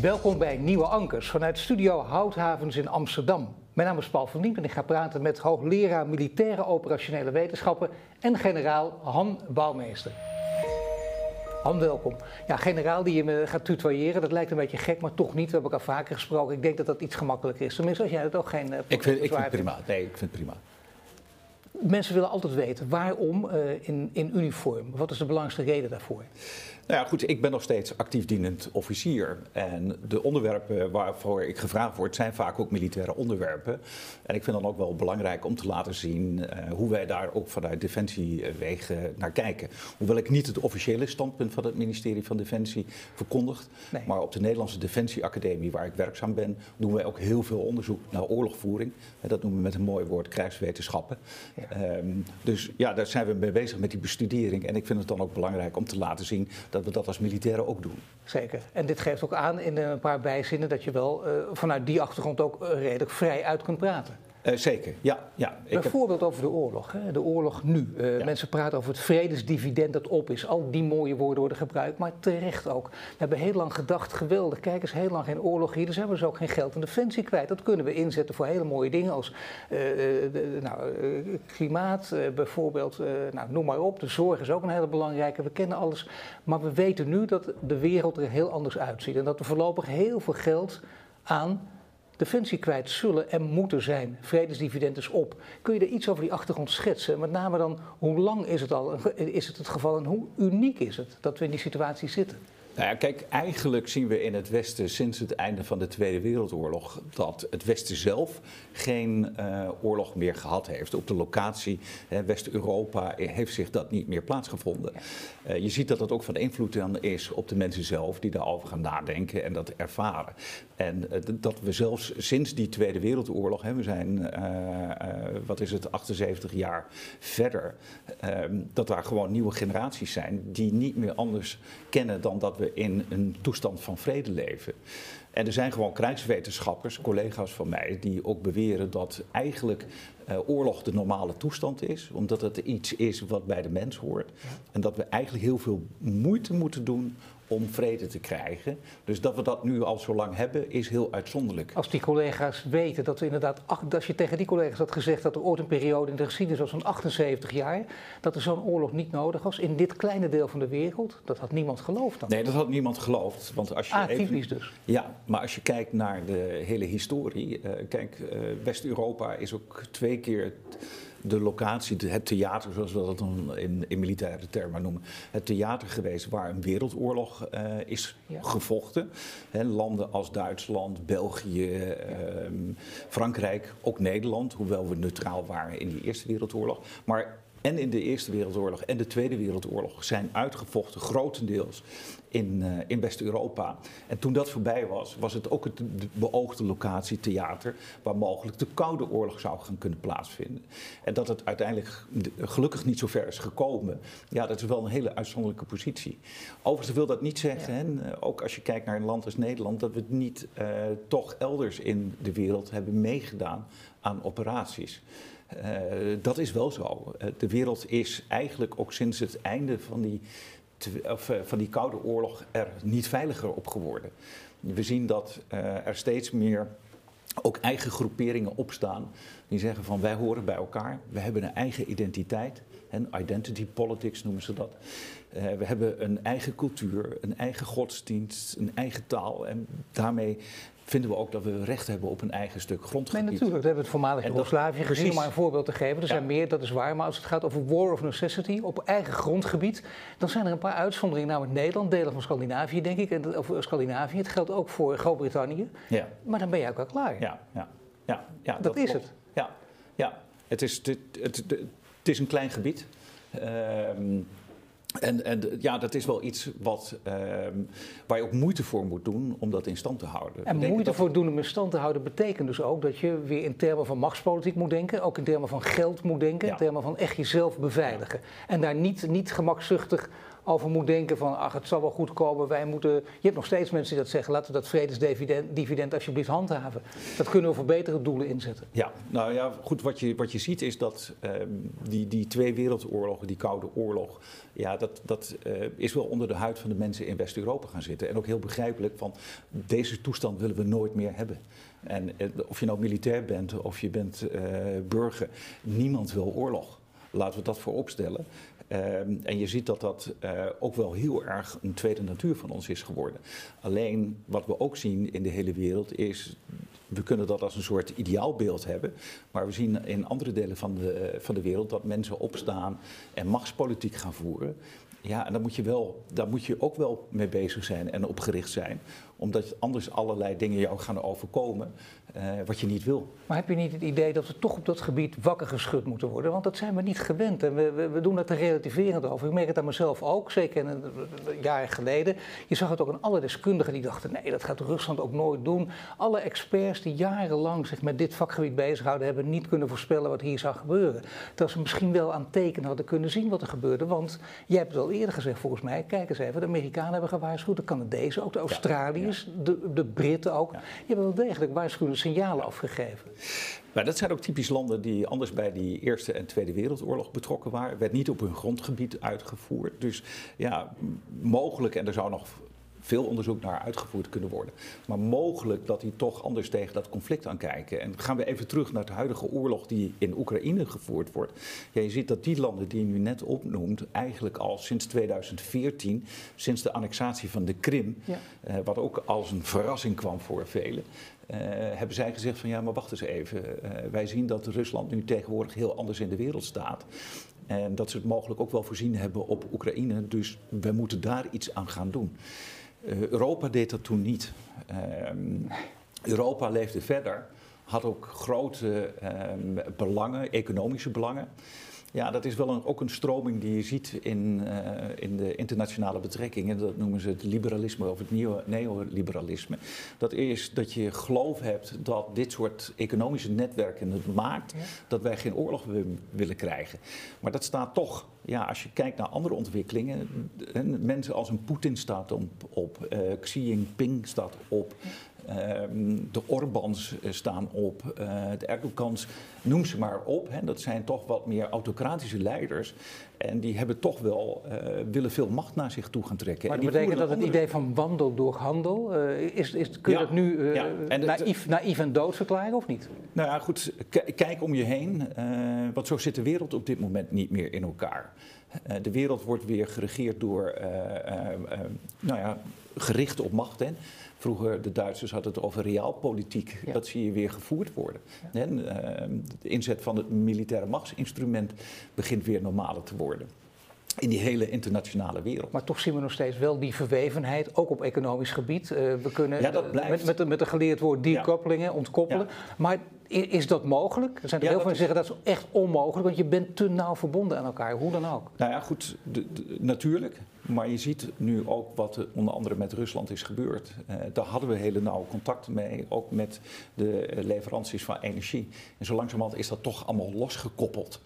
Welkom bij Nieuwe Ankers vanuit Studio Houthavens in Amsterdam. Mijn naam is Paul van Diepen en ik ga praten met hoogleraar Militaire Operationele Wetenschappen en generaal Han Bouwmeester. Han, welkom. Ja, generaal die je me gaat tutoyeren, dat lijkt een beetje gek, maar toch niet. We hebben elkaar vaker gesproken. Ik denk dat dat iets gemakkelijker is. Tenminste, als jij het ook geen... Uh, ik, vind, ik vind het prima. Nee, ik vind het prima. Mensen willen altijd weten waarom uh, in, in uniform. Wat is de belangrijkste reden daarvoor? Nou ja, goed, ik ben nog steeds actief dienend officier. En de onderwerpen waarvoor ik gevraagd word, zijn vaak ook militaire onderwerpen. En ik vind dan ook wel belangrijk om te laten zien uh, hoe wij daar ook vanuit Defensiewegen naar kijken. Hoewel ik niet het officiële standpunt van het ministerie van Defensie verkondig. Nee. Maar op de Nederlandse Defensieacademie, waar ik werkzaam ben, doen wij ook heel veel onderzoek naar oorlogvoering. En dat noemen we met een mooi woord krijgswetenschappen. Ja. Um, dus ja, daar zijn we mee bezig met die bestudering. En ik vind het dan ook belangrijk om te laten zien dat we dat als militairen ook doen. Zeker. En dit geeft ook aan in een paar bijzinnen dat je wel uh, vanuit die achtergrond ook uh, redelijk vrij uit kunt praten. Uh, zeker, ja. ja. Bijvoorbeeld heb... over de oorlog. Hè? De oorlog nu. Uh, ja. Mensen praten over het vredesdividend dat op is. Al die mooie woorden worden gebruikt, maar terecht ook. We hebben heel lang gedacht, geweldig, kijk eens, heel lang geen oorlog hier. Dus hebben we dus ook geen geld in defensie kwijt. Dat kunnen we inzetten voor hele mooie dingen als uh, de, nou, klimaat bijvoorbeeld. nou, noem maar op. De zorg is ook een hele belangrijke. We kennen alles. Maar we weten nu dat de wereld er heel anders uitziet. En dat we voorlopig heel veel geld aan defensie kwijt zullen en moeten zijn. Vredesdividend is op. Kun je er iets over die achtergrond schetsen? Met name dan, hoe lang is het al, is het het geval en hoe uniek is het dat we in die situatie zitten? Nou ja, kijk, eigenlijk zien we in het Westen sinds het einde van de Tweede Wereldoorlog dat het Westen zelf geen uh, oorlog meer gehad heeft. Op de locatie West-Europa heeft zich dat niet meer plaatsgevonden. Uh, je ziet dat dat ook van invloed dan is op de mensen zelf die daarover gaan nadenken en dat ervaren. En dat we zelfs sinds die Tweede Wereldoorlog, hè, we zijn, wat is het, 78 jaar verder, ehm, dat daar gewoon nieuwe generaties zijn die niet meer anders kennen dan dat we in een toestand van vrede leven. En er zijn gewoon krijgswetenschappers, collega's van mij, die ook beweren dat eigenlijk uh, oorlog de normale toestand is, omdat het iets is wat bij de mens hoort. En dat we eigenlijk heel veel moeite moeten doen om vrede te krijgen. Dus dat we dat nu al zo lang hebben, is heel uitzonderlijk. Als die collega's weten dat we inderdaad, als je tegen die collega's had gezegd dat er ooit een periode in de geschiedenis was van 78 jaar, dat er zo'n oorlog niet nodig was in dit kleine deel van de wereld, dat had niemand geloofd dan. Nee, dat had niemand geloofd. Want als je Atypisch even, dus. Ja, maar als je kijkt naar de hele historie, uh, kijk, uh, West-Europa is ook twee keer de locatie, het theater, zoals we dat dan in, in militaire termen noemen, het theater geweest waar een wereldoorlog uh, is ja. gevochten. He, landen als Duitsland, België, uh, Frankrijk, ook Nederland, hoewel we neutraal waren in die Eerste Wereldoorlog. Maar en in de Eerste Wereldoorlog en de Tweede Wereldoorlog zijn uitgevochten, grotendeels in, uh, in West-Europa. En toen dat voorbij was, was het ook het de beoogde locatie theater, waar mogelijk de Koude Oorlog zou gaan kunnen plaatsvinden. En dat het uiteindelijk gelukkig niet zo ver is gekomen, ja, dat is wel een hele uitzonderlijke positie. Overigens wil dat niet zeggen, ja. hè, ook als je kijkt naar een land als Nederland, dat we het niet uh, toch elders in de wereld hebben meegedaan aan operaties. Uh, dat is wel zo. Uh, de wereld is eigenlijk ook sinds het einde van die, of, uh, van die Koude Oorlog er niet veiliger op geworden. We zien dat er steeds meer ook eigen groeperingen opstaan die zeggen van wij horen bij elkaar, we hebben een eigen identiteit. En identity politics noemen ze dat. we hebben een eigen cultuur, een eigen godsdienst, een eigen taal. En daarmee vinden we ook dat we recht hebben op een eigen stuk grondgebied. Nee, natuurlijk. We hebben het voormalig Joegoslavië gezien, om maar een voorbeeld te geven. Er ja. zijn meer, dat is waar. Maar als het gaat over war of necessity op eigen grondgebied, dan zijn er een paar uitzonderingen. Namelijk Nederland, delen van Scandinavië, denk ik. En, of Scandinavië. Het geldt ook voor Groot-Brittannië. Ja. Maar dan ben je ook wel klaar. Ja, ja, ja, ja dat, dat is klopt. het. Ja, ja. Het, is, het, het, het, het is een klein gebied. Uh, en, en ja, dat is wel iets wat, uh, waar je ook moeite voor moet doen om dat in stand te houden. En moeite dat... voor doen om in stand te houden betekent dus ook dat je weer in termen van machtspolitiek moet denken, ook in termen van geld moet denken, ja. in termen van echt jezelf beveiligen. En daar niet, niet gemakzuchtig over moet denken van, ach, het zal wel goed komen, wij moeten... Je hebt nog steeds mensen die dat zeggen, laten we dat vredesdividend dividend alsjeblieft handhaven. Dat kunnen we voor betere doelen inzetten. Ja, nou ja, goed, wat je, wat je ziet is dat ehm, die, die twee wereldoorlogen, die Koude Oorlog, ja, dat, dat uh, is wel onder de huid van de mensen in West-Europa gaan zitten. En ook heel begrijpelijk van, deze toestand willen we nooit meer hebben. En uh, of je nou militair bent of je bent uh, burger, niemand wil oorlog. Laten we dat voorop stellen. Um, en je ziet dat dat uh, ook wel heel erg een tweede natuur van ons is geworden. Alleen wat we ook zien in de hele wereld is. We kunnen dat als een soort ideaalbeeld hebben. Maar we zien in andere delen van de, van de wereld dat mensen opstaan en machtspolitiek gaan voeren. Ja, en daar moet, je wel, daar moet je ook wel mee bezig zijn en op gericht zijn. Omdat anders allerlei dingen jou gaan overkomen wat je niet wil. Maar heb je niet het idee dat we toch op dat gebied wakker geschud moeten worden? Want dat zijn we niet gewend en we, we, we doen dat er relativerend over. Ik merk het aan mezelf ook, zeker een, een jaar geleden. Je zag het ook aan alle deskundigen die dachten, nee, dat gaat Rusland ook nooit doen. Alle experts die jarenlang zich met dit vakgebied bezighouden, hebben niet kunnen voorspellen wat hier zou gebeuren. Dat ze misschien wel aan tekenen hadden kunnen zien wat er gebeurde. Want jij hebt het al eerder gezegd volgens mij, kijk eens even, de Amerikanen hebben gewaarschuwd, de Canadezen ook, de Australiërs, ja, ja. De, de Britten ook. Ja. Die hebben wel degelijk waarschuwende signalen afgegeven. Maar dat zijn ook typisch landen die anders bij die Eerste en Tweede Wereldoorlog betrokken waren. werd niet op hun grondgebied uitgevoerd. Dus ja, mogelijk, en er zou nog veel onderzoek naar uitgevoerd kunnen worden. Maar mogelijk dat die toch anders tegen dat conflict aankijken. En gaan we even terug naar de huidige oorlog die in Oekraïne gevoerd wordt. Ja, je ziet dat die landen die je nu net opnoemt, eigenlijk al sinds 2014, sinds de annexatie van de Krim, ja. uh, wat ook als een verrassing kwam voor velen. Uh, hebben zij gezegd van ja, maar wacht eens even. Uh, wij zien dat Rusland nu tegenwoordig heel anders in de wereld staat. En dat ze het mogelijk ook wel voorzien hebben op Oekraïne. Dus we moeten daar iets aan gaan doen. Uh, Europa deed dat toen niet. Europa leefde verder, had ook grote belangen, economische belangen. Ja, dat is wel een, ook een stroming die je ziet in, uh, in de internationale betrekkingen. Dat noemen ze het liberalisme of het neoliberalisme. Dat is dat je geloof hebt dat dit soort economische netwerken het maakt ja. dat wij geen oorlog willen krijgen. Maar dat staat toch, ja, als je kijkt naar andere ontwikkelingen, mensen als een Poetin staat op, op uh, Xi Jinping staat op. Uh, de Orbans staan op, de Erdogans, noem ze maar op. Hè. Dat zijn toch wat meer autocratische leiders. En die hebben toch wel, uh, willen veel macht naar zich toe gaan trekken. Maar dat betekent dat het idee van wandel door handel, is, is, kun je ja, dat nu ja. en naïef, het, naïef en dood verklaren of niet? Nou ja, goed, kijk om je heen. want zo zit de wereld op dit moment niet meer in elkaar. de wereld wordt weer geregeerd door, nou ja, gericht op macht. Hè. Vroeger, de Duitsers hadden het over realpolitiek. Ja. Dat zie je weer gevoerd worden. Ja. En, uh, de inzet van het militaire machtsinstrument begint weer normaler te worden. In die hele internationale wereld. Maar toch zien we nog steeds wel die verwevenheid, ook op economisch gebied. Uh, we kunnen ja, dat blijft. met, met, de geleerd woord decoupling, ontkoppelen. Maar is dat mogelijk? Er zijn er ja, heel veel die zeggen dat is echt onmogelijk, want je bent te nauw verbonden aan elkaar, hoe dan ook. Nou ja, goed, de, de, natuurlijk. Maar je ziet nu ook wat er onder andere met Rusland is gebeurd. Uh, daar hadden we hele nauwe contacten mee, ook met de leveranties van energie. En zo langzamerhand is dat toch allemaal losgekoppeld.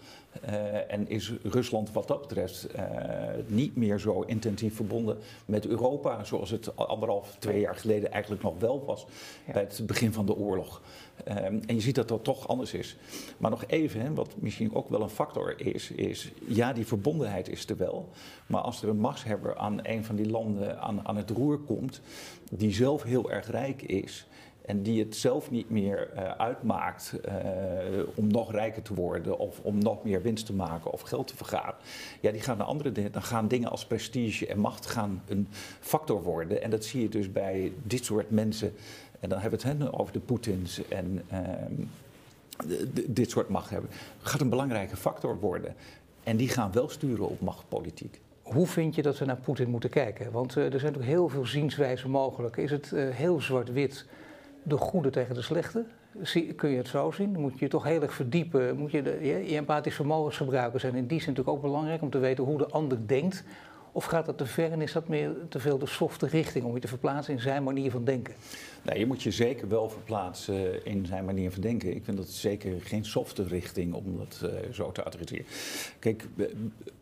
Uh, en is Rusland wat dat betreft uh, niet meer zo intensief verbonden met Europa, zoals het anderhalf, twee jaar geleden eigenlijk nog wel was ja. bij het begin van de oorlog. Um, en je ziet dat dat toch anders is. Maar nog even, hè, wat misschien ook wel een factor is, is ja, die verbondenheid is er wel. Maar als er een machtshebber aan een van die landen aan, aan het roer komt, die zelf heel erg rijk is, en die het zelf niet meer uh, uitmaakt uh, om nog rijker te worden of om nog meer winst te maken of geld te vergaren. Ja, die gaan naar andere dingen. Dan gaan dingen als prestige en macht gaan een factor worden. En dat zie je dus bij dit soort mensen. En dan hebben we het over de Poetins en uh, dit soort macht hebben. Gaat een belangrijke factor worden. En die gaan wel sturen op machtpolitiek. Hoe vind je dat we naar Poetin moeten kijken? Want er zijn natuurlijk heel veel zienswijzen mogelijk. Is het heel zwart-wit? de goede tegen de slechte. Kun je het zo zien? Moet je toch heel erg verdiepen. Moet je je empathisch vermogens gebruiken zijn in die zin natuurlijk ook belangrijk om te weten hoe de ander denkt. Of gaat dat te ver en is dat meer te veel de softe richting om je te verplaatsen in zijn manier van denken? Nee, je moet je zeker wel verplaatsen in zijn manier van denken. Ik vind dat zeker geen softe richting om dat uh, zo te adresseren. Kijk,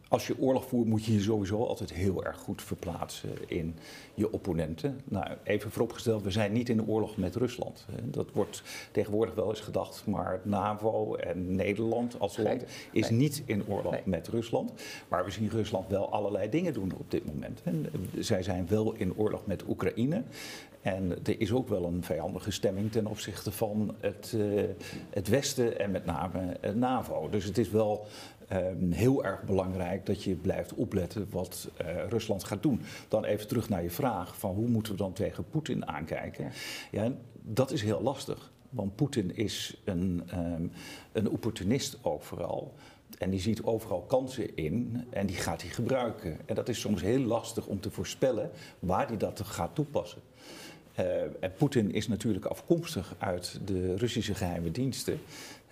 als je oorlog voert, moet je je sowieso altijd heel erg goed verplaatsen in je opponenten. Nou, even vooropgesteld, we zijn niet in oorlog met Rusland. Dat wordt tegenwoordig wel eens gedacht, maar NAVO en Nederland als land is niet in oorlog met Rusland. Maar we zien Rusland wel allerlei dingen doen op dit moment. zij zijn wel in oorlog met Oekraïne. En er is ook wel een vijandige stemming ten opzichte van het, uh, het Westen en met name het NAVO. Dus het is wel um, heel erg belangrijk dat je blijft opletten wat uh, Rusland gaat doen. Dan even terug naar je vraag van hoe moeten we dan tegen Poetin aankijken. Ja. ja dat is heel lastig. Want Poetin is een, um, een opportunist overal. En die ziet overal kansen in en die gaat hij gebruiken. En dat is soms heel lastig om te voorspellen waar hij dat gaat toepassen. Uh, en Poetin is natuurlijk afkomstig uit de Russische geheime diensten.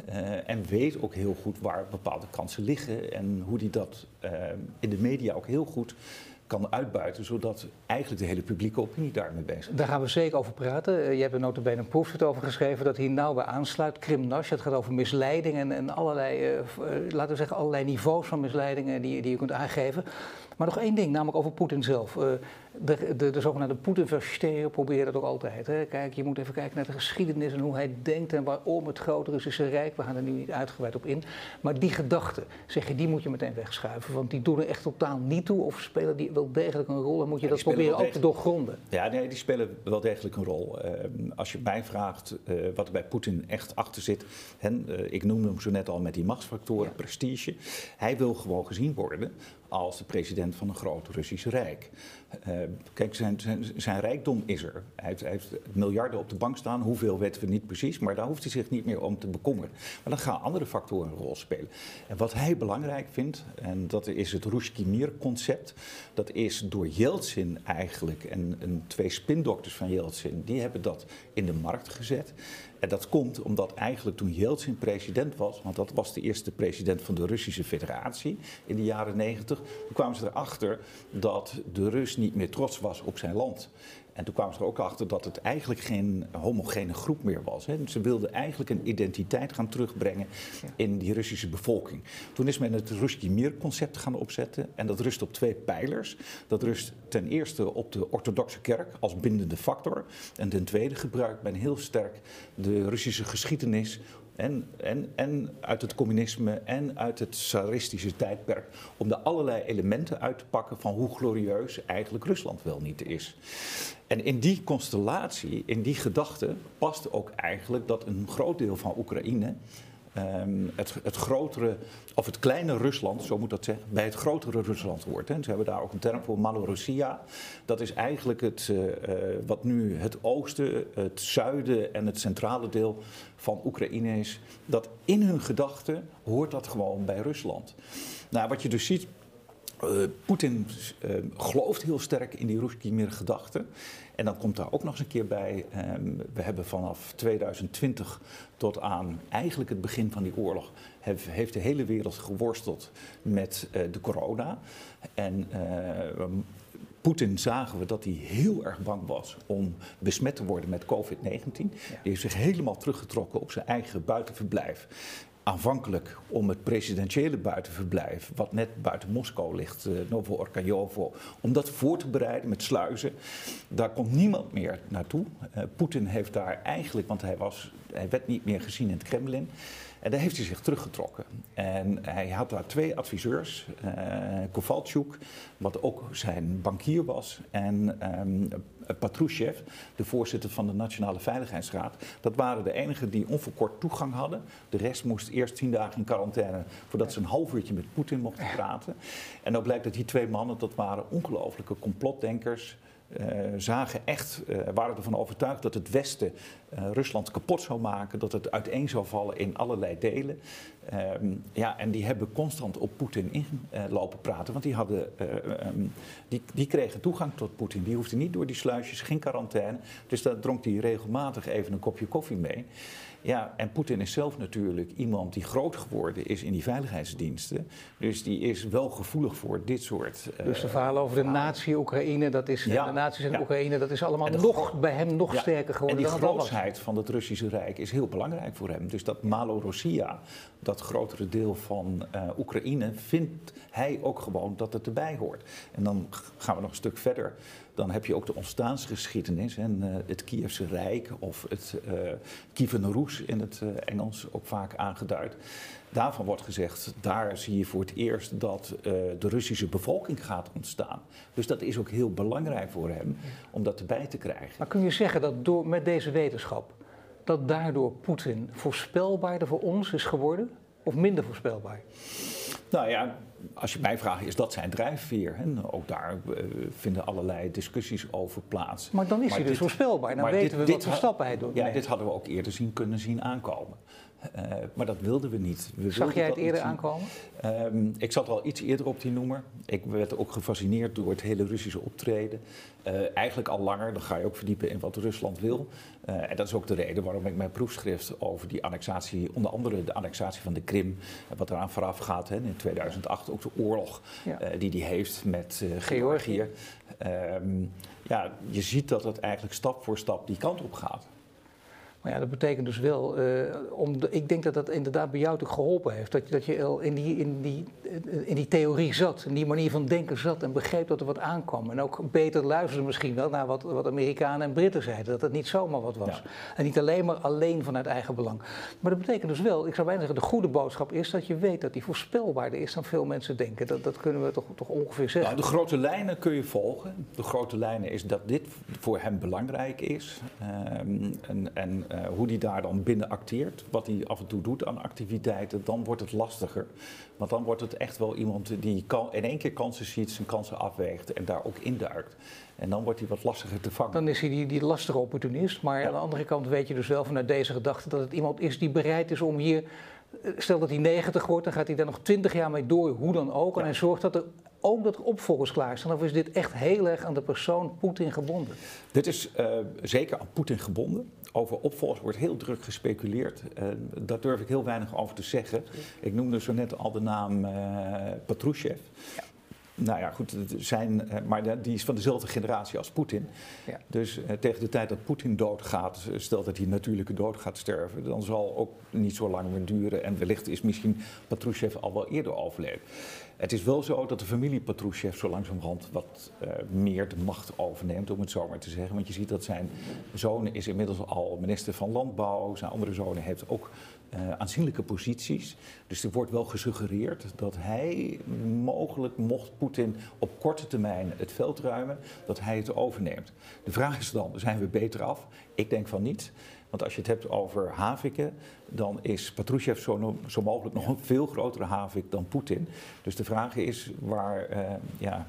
Uh, en weet ook heel goed waar bepaalde kansen liggen. En hoe hij dat uh, in de media ook heel goed kan uitbuiten, zodat eigenlijk de hele publieke opinie daarmee bezig is. Daar gaan we zeker over praten. je hebt er notabene een proefschrift over geschreven dat hier nauw bij aansluit. Krimnash, het gaat over misleiding en, en allerlei, laten we zeggen, allerlei niveaus van misleidingen die, die je kunt aangeven. Maar nog één ding, namelijk over Poetin zelf. De, de, de zogenaamde Poetin-versteren proberen dat ook altijd. Hè. Kijk, je moet even kijken naar de geschiedenis en hoe hij denkt en waarom het grote Russische Rijk. We gaan er nu niet uitgebreid op in. Maar die gedachten, zeg je, die moet je meteen wegschuiven. Want die doen er echt totaal niet toe of spelen die wel degelijk een rol. En moet je dat proberen ook te doorgronden. Ja, nee, die spelen wel degelijk een rol. Uh, als je mij vraagt uh, wat er bij Poetin echt achter zit. Hè, ik noemde hem zo net al met die machtsfactoren, ja. prestige. Hij wil gewoon gezien worden als de president van een groot Russisch Rijk. Uh, kijk, zijn, zijn, rijkdom is er. Hij heeft, miljarden op de bank staan. Hoeveel weten we niet precies, maar daar hoeft hij zich niet meer om te bekommeren. Maar dan gaan andere factoren een rol spelen. En wat hij belangrijk vindt, en dat is het Rushki-Mir-concept. Dat is door Yeltsin eigenlijk, en, en twee spindokters van Yeltsin, die hebben dat in de markt gezet. En dat komt omdat eigenlijk toen Yeltsin president was, want dat was de eerste president van de Russische Federatie in de jaren negentig, toen kwamen ze erachter dat de Rus niet meer trots was op zijn land. En toen kwamen ze er ook achter dat het eigenlijk geen homogene groep meer was. Hè. Ze wilden eigenlijk een identiteit gaan terugbrengen in die Russische bevolking. Toen is men het Ruski Mir-concept gaan opzetten. En dat rust op twee pijlers. Dat rust ten eerste op de orthodoxe kerk als bindende factor. En ten tweede gebruikt men heel sterk de Russische geschiedenis en, en, en uit het communisme en uit het tsaristische tijdperk. Om de allerlei elementen uit te pakken van hoe glorieus eigenlijk Rusland wel niet is. En in die constellatie, in die gedachte, past ook eigenlijk dat een groot deel van Oekraïne Um, het, het, grotere, of het kleine Rusland, zo moet dat zeggen, bij het grotere Rusland hoort. Hè. Ze hebben daar ook een term voor, Malorussia. Dat is eigenlijk het, uh, uh, wat nu het oosten, het zuiden en het centrale deel van Oekraïne is. Dat in hun gedachten hoort dat gewoon bij Rusland. Nou, wat je dus ziet, uh, Poetin gelooft heel sterk in die Ruski gedachten. En dan komt daar ook nog eens een keer bij, um, we hebben vanaf 2020 tot aan eigenlijk het begin van die oorlog, heeft, de hele wereld geworsteld met uh, de corona. En Poetin zagen we dat hij heel erg bang was om besmet te worden met COVID-19. Ja. Die heeft zich helemaal teruggetrokken op zijn eigen buitenverblijf aanvankelijk om het presidentiële buitenverblijf, wat net buiten Moskou ligt, uh, Novo Orkajovo, om dat voor te bereiden met sluizen. Daar komt niemand meer naartoe. Uh, Poetin heeft daar eigenlijk, want hij, was, hij werd niet meer gezien in het Kremlin. En daar heeft hij zich teruggetrokken. En hij had daar twee adviseurs, uh, Kovalchuk, wat ook zijn bankier was, en um, Patrushev, de voorzitter van de Nationale Veiligheidsraad. Dat waren de enigen die onverkort toegang hadden. De rest moest eerst tien dagen in quarantaine voordat ze een half uurtje met Poetin mochten praten. En dan blijkt dat die twee mannen, dat waren ongelofelijke complotdenkers. Uh, zagen echt, uh, waren ervan overtuigd dat het Westen uh, Rusland kapot zou maken, dat het uiteen zou vallen in allerlei delen. Um, ja, en die hebben constant op Poetin inlopen praten, want die, hadden, um, die, die kregen toegang tot Poetin. Die hoefden niet door die sluisjes, geen quarantaine. Dus daar dronk hij regelmatig even een kopje koffie mee. Ja, en Poetin is zelf natuurlijk iemand die groot geworden is in die veiligheidsdiensten. Dus die is wel gevoelig voor dit soort. Uh, dus de verhalen over de natie Oekraïne, dat is ja, naties in Oekraïne, dat is allemaal nog, bij hem nog sterker geworden. En die grootheid van het Russische Rijk is heel belangrijk voor hem. Dus dat Malorussia, dat grotere deel van uh, Oekraïne, vindt hij ook gewoon dat het erbij hoort. En dan gaan we nog een stuk verder. Dan heb je ook de ontstaansgeschiedenis. En, uh, het Kievse Rijk of het uh, Kievan Rus in het Engels ook vaak aangeduid. Daarvan wordt gezegd, daar zie je voor het eerst dat uh, de Russische bevolking gaat ontstaan. Dus dat is ook heel belangrijk voor hem om dat erbij te krijgen. Maar kun je zeggen dat door, met deze wetenschap, dat daardoor Poetin voorspelbaarder voor ons is geworden? Of minder voorspelbaar? Nou ja, als je mij vraagt, is dat zijn drijfveer? En ook daar uh, vinden allerlei discussies over plaats. Maar dan is hij dus voorspelbaar. Dan weten dit, we wat voor stappen hij doet. Ja, dit hadden we ook eerder zien kunnen zien aankomen. Uh, maar dat wilden we niet. We Zag jij het eerder aankomen? Um, ik zat al iets eerder op die noemer. Ik werd ook gefascineerd door het hele Russische optreden. Uh, eigenlijk al langer, dan ga je ook verdiepen in wat Rusland wil. Uh, en dat is ook de reden waarom ik mijn proefschrift over die annexatie, onder andere de annexatie van de Krim, wat eraan vooraf gaat, hè, in 2008 ook de oorlog ja. die die heeft met Georgië. Um, ja, je ziet dat het eigenlijk stap voor stap die kant op gaat. Maar ja, dat betekent dus wel, uh, om de, ik denk dat dat inderdaad bij jou ook geholpen heeft. Dat, dat je al in die, in, die, in die theorie zat, in die manier van denken zat en begreep dat er wat aankwam. En ook beter luisterde misschien wel naar wat, wat Amerikanen en Britten zeiden. Dat het niet zomaar wat was. Ja. En niet alleen maar alleen vanuit eigen belang. Maar dat betekent dus wel, ik zou bijna zeggen, de goede boodschap is dat je weet dat die voorspelbaarder is dan veel mensen denken. Dat, dat kunnen we toch, toch ongeveer zeggen. Nou, de grote lijnen kun je volgen. De grote lijnen is dat dit voor hem belangrijk is. Um, en, en hoe die daar dan binnen acteert, wat hij af en toe doet aan activiteiten, dan wordt het lastiger. Want dan wordt het echt wel iemand die kan, in één keer kansen ziet, zijn kansen afweegt en daar ook induikt. En dan wordt hij wat lastiger te vangen. Dan is hij die, die lastige opportunist. Maar ja. aan de andere kant weet je dus wel vanuit deze gedachte dat het iemand is die bereid is om hier. Stel dat hij 90 wordt, dan gaat hij daar nog 20 jaar mee door, hoe dan ook. Ja. En hij zorgt dat er ook dat er opvolgers klaar staan? Of is dit echt heel erg aan de persoon Poetin gebonden? Dit is uh, zeker aan Poetin gebonden. Over opvolgers wordt heel druk gespeculeerd. Uh, daar durf ik heel weinig over te zeggen. Ik noemde zo net al de naam uh, Patrushev. Ja. Nou ja, goed, zijn, maar die is van dezelfde generatie als Poetin. Ja. Dus uh, tegen de tijd dat Poetin doodgaat, stelt dat hij natuurlijke dood gaat sterven, dan zal ook niet zo lang meer duren. En wellicht is misschien Patrushev al wel eerder overleden. Het is wel zo dat de familie Patrushev zo langzamerhand wat uh, meer de macht overneemt, om het zo maar te zeggen. Want je ziet dat zijn zoon is inmiddels al minister van Landbouw, zijn andere zoon heeft ook uh, aanzienlijke posities. Dus er wordt wel gesuggereerd dat hij mogelijk, mocht Poetin op korte termijn het veld ruimen, dat hij het overneemt. De vraag is dan, zijn we beter af? Ik denk van niet. Want als je het hebt over haviken, dan is Patrushev zo, zo mogelijk nog een veel grotere havik dan Poetin. Dus de vraag is waar, uh, ja,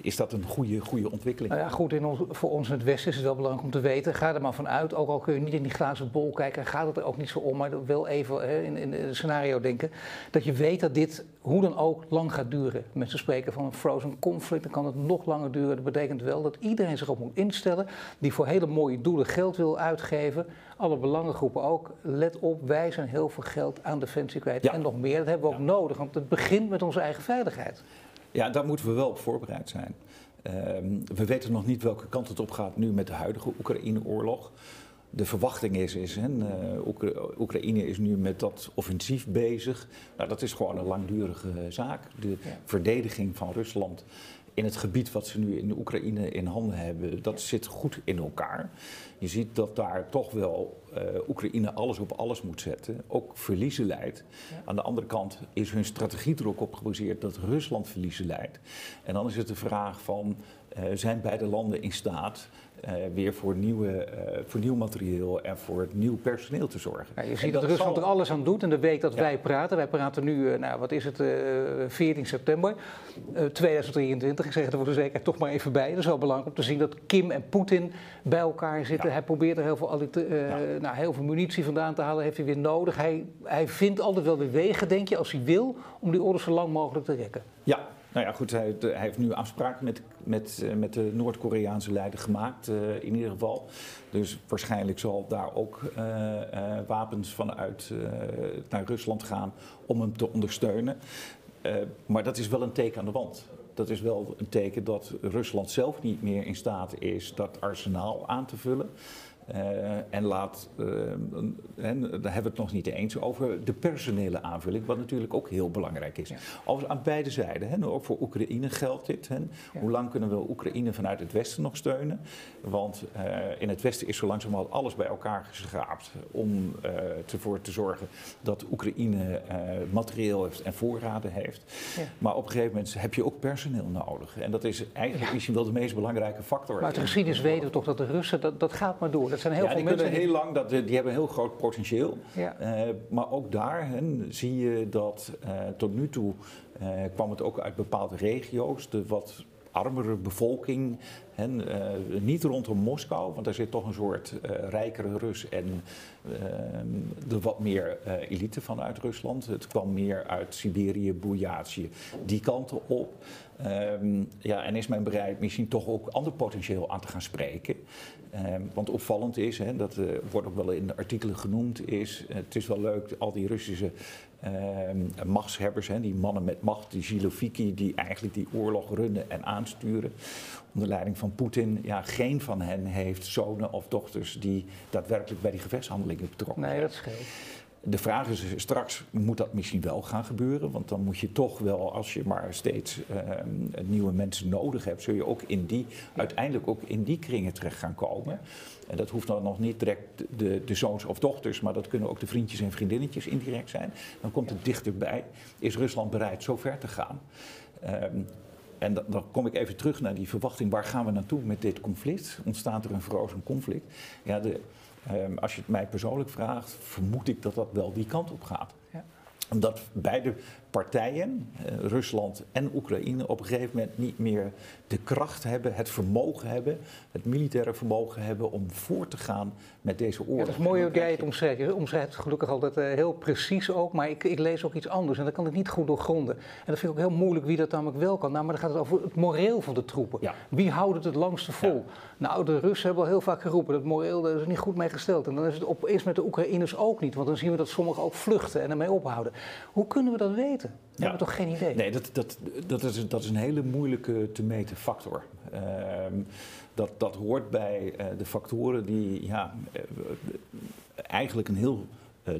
is dat een goede, goede ontwikkeling? Nou ja, goed, in ons, voor ons in het Westen is het wel belangrijk om te weten. Ga er maar vanuit, ook al kun je niet in die glazen bol kijken, gaat het er ook niet zo om, maar wil even hè, in, in het scenario denken. Dat je weet dat dit hoe dan ook lang gaat duren. Mensen spreken van een frozen conflict, dan kan het nog langer duren. Dat betekent wel dat iedereen zich op moet instellen die voor hele mooie doelen geld wil uitgeven. Alle belangengroepen ook. Let op, wij zijn heel veel geld aan defensie kwijt ja. en nog meer. Dat hebben we ook ja. nodig, want het begint met onze eigen veiligheid. Ja, daar moeten we wel op voorbereid zijn. Uh, we weten nog niet welke kant het op gaat nu met de huidige Oekraïne-oorlog. De verwachting is, is hè, Oekra Oekraïne is nu met dat offensief bezig. Nou, dat is gewoon een langdurige zaak. De ja. verdediging van Rusland in het gebied wat ze nu in de Oekraïne in handen hebben, dat zit goed in elkaar. Je ziet dat daar toch wel uh, Oekraïne alles op alles moet zetten, ook verliezen leidt. Ja. Aan de andere kant is hun strategie er ook op gebaseerd dat Rusland verliezen leidt. En dan is het de vraag van, uh, zijn beide landen in staat weer voor, nieuwe, uh, voor nieuw materieel en voor nieuw personeel te zorgen. Ja, je ziet dat, dat, Rusland zal... er alles aan doet in de week dat ja. wij praten. Wij praten nu, uh, nou, wat is het, 14 september 2023. Ik zeg het er voor de zekerheid toch maar even bij. Dat is wel belangrijk om te zien dat Kim en Poetin bij elkaar zitten. Hij probeert er heel veel, nou, heel veel munitie vandaan te halen, heeft hij weer nodig. Hij, hij vindt altijd wel weer wegen, denk je, als hij wil, om die oorlog zo lang mogelijk te rekken. Ja, nou ja, goed, hij, hij heeft nu afspraken met, met, met de Noord-Koreaanse leider gemaakt, uh, in ieder geval. Dus waarschijnlijk zal daar ook uh, wapens vanuit naar Rusland gaan om hem te ondersteunen. maar dat is wel een teken aan de wand. Dat is wel een teken dat Rusland zelf niet meer in staat is dat arsenaal aan te vullen. Uh, en laat, uh, en daar hebben we het nog niet eens over, de personele aanvulling, wat natuurlijk ook heel belangrijk is. Ja. Als aan beide zijden, hè, ook voor Oekraïne geldt dit. Hè. Ja. Hoe lang kunnen we Oekraïne vanuit het Westen nog steunen? Want uh, in het Westen is zo langzamerhand alles bij elkaar geschraapt om ervoor te zorgen dat Oekraïne materieel heeft en voorraden heeft. Ja. Maar op een gegeven moment heb je ook personeel nodig. En dat is eigenlijk misschien wel de meest belangrijke factor. Maar uit de geschiedenis weten we toch dat de Russen, dat, dat gaat maar door. Dat zijn heel ja, veel die mensen. kunnen heel lang, dat, die hebben een heel groot potentieel. Ja. Uh, maar ook daar zie je dat uh, tot nu toe uh, kwam het ook uit bepaalde regio's, de wat armere bevolking. Hè, niet rondom Moskou, want daar zit toch een soort rijkere Rus en de wat meer elite vanuit Rusland. Het kwam meer uit Siberië, Boejatie, die kanten op. Um, ja, en is men bereid misschien toch ook ander potentieel aan te gaan spreken. Um, want opvallend is, hè, dat uh, wordt ook wel in de artikelen genoemd, is uh, het is wel leuk, al die Russische um, machtshebbers, hè, die mannen met macht, die Ziloviki, die eigenlijk die oorlog runnen en aansturen onder leiding van Poetin. Ja, geen van hen heeft zonen of dochters die daadwerkelijk bij die gevechtshandelingen betrokken zijn. Nee, dat scheelt. De vraag is straks, moet dat misschien wel gaan gebeuren? Want dan moet je toch wel, als je maar steeds uh, nieuwe mensen nodig hebt, zul je ook in die, uiteindelijk ook in die kringen terecht gaan komen. En dat hoeft dan nog niet direct de, de zoons of dochters, maar dat kunnen ook de vriendjes en vriendinnetjes indirect zijn. Dan komt het dichterbij. Is Rusland bereid zo ver te gaan? Um, en dan, dan, kom ik even terug naar die verwachting. Waar gaan we naartoe met dit conflict? Ontstaat er een verrozen conflict? Ja, de, um, als je het mij persoonlijk vraagt, vermoed ik dat dat wel die kant op gaat. Ja. Omdat beide partijen, uh, Rusland en Oekraïne, op een gegeven moment niet meer de kracht hebben, het vermogen hebben, het militaire vermogen hebben om voor te gaan met deze oorlog. Ja, dat is mooi hoe jij het omschrijft. Je omschrijft het gelukkig altijd uh, heel precies ook, maar ik, ik, lees ook iets anders en dat kan ik niet goed doorgronden. En dat vind ik ook heel moeilijk wie dat namelijk wel kan. Nou, maar dan gaat het over het moreel van de troepen. Ja. Wie houdt het het langste vol? Ja. Nou, de Russen hebben al heel vaak geroepen, dat moreel daar is er niet goed mee gesteld. En dan is het opeens met de Oekraïners ook niet, want dan zien we dat sommigen ook vluchten en ermee ophouden. Hoe kunnen we dat weten? We ja. hebben toch geen idee? Nee, dat, dat, dat, is, dat is een hele moeilijke te meten factor. Uh, dat, dat hoort bij uh, de factoren die ja, uh, eigenlijk een heel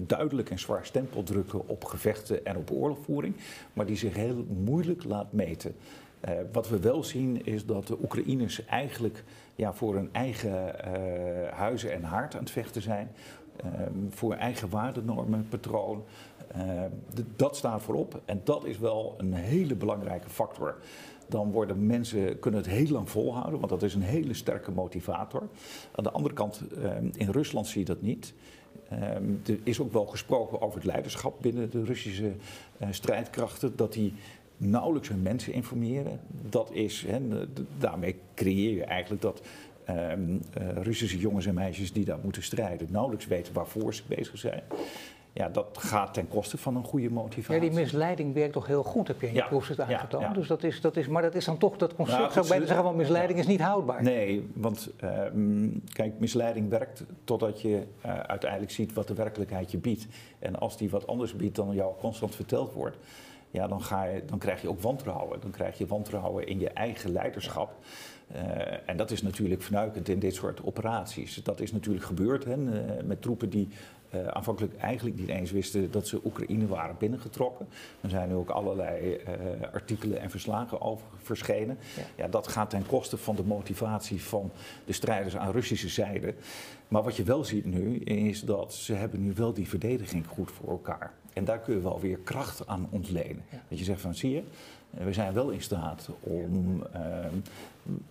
duidelijk en zwaar stempel drukken op gevechten en op oorlogvoering, maar die zich heel moeilijk laat meten. wat we wel zien is dat de Oekraïners eigenlijk ja, voor hun eigen huizen en haard aan het vechten zijn. voor eigen waardenormen, patroon. Uh, dat staat voorop en dat is wel een hele belangrijke factor. Dan worden mensen, kunnen het heel lang volhouden, want dat is een hele sterke motivator. Aan de andere kant, uh, in Rusland zie je dat niet. Um, er is ook wel gesproken over het leiderschap binnen de Russische strijdkrachten, dat die nauwelijks hun mensen informeren. Dat is, daarmee creëer je eigenlijk dat um, Russische jongens en meisjes die daar moeten strijden nauwelijks weten waarvoor ze bezig zijn. Ja, dat gaat ten koste van een goede motivatie. Ja, die misleiding werkt toch heel goed, heb je in je Ja, proefschrift aangetoond. ja, ja. Dus dat is, dat is, maar dat is dan toch dat concept, Nou, zou ik bijna zeggen, want misleiding is niet houdbaar. Nee, want ehm, kijk, misleiding werkt totdat je uh, uiteindelijk ziet wat de werkelijkheid je biedt. En als die wat anders biedt dan jou constant verteld wordt, ja, dan, ga je, dan krijg je ook wantrouwen. Dan krijg je wantrouwen in je eigen leiderschap. Uh, en dat is natuurlijk vernuikend in dit soort operaties. Dat is natuurlijk gebeurd hè, uh, met troepen die uh, aanvankelijk eigenlijk niet eens wisten dat ze Oekraïne waren binnengetrokken. Er zijn nu ook allerlei uh, artikelen en verslagen over verschenen. Ja. ja. dat gaat ten koste van de motivatie van de strijders aan Russische zijde. Maar wat je wel ziet nu, is dat ze hebben nu wel die verdediging goed voor elkaar. En daar kun je wel weer kracht aan ontlenen. Ja. Dat je zegt van, zie je, we zijn wel in staat om, uh,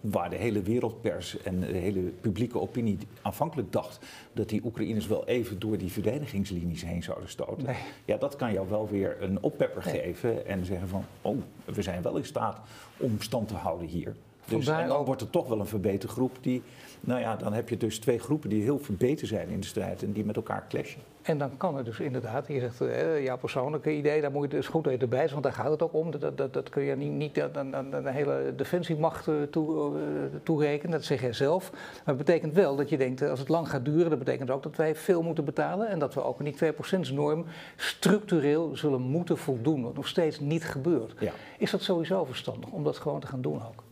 waar de hele wereldpers en de hele publieke opinie aanvankelijk dacht dat die Oekraïners wel even door die verdedigingslinies heen zouden stoten. Nee. Ja, dat kan jou wel weer een oppepper Nee. geven en zeggen van, oh, we zijn wel in staat om stand te houden hier. Dus en dan wordt het toch wel een verbeterde groep die, nou ja, dan heb je dus twee groepen die heel verbeterd zijn in de strijd en die met elkaar clashen. En dan kan het dus inderdaad, je zegt eh, jouw persoonlijke idee, daar moet je dus goed erbij zijn, want daar gaat het ook om. Dat, dat, dat kun je niet, niet aan, aan, de hele defensiemacht uh, toe, uh, toerekenen, dat zeg jij zelf. Maar het betekent wel dat je denkt, als het lang gaat duren, dat betekent ook dat wij veel moeten betalen en dat we ook aan die 2%-norm structureel zullen moeten voldoen, wat nog steeds niet gebeurt. Ja. Is dat sowieso verstandig om dat gewoon te gaan doen ook?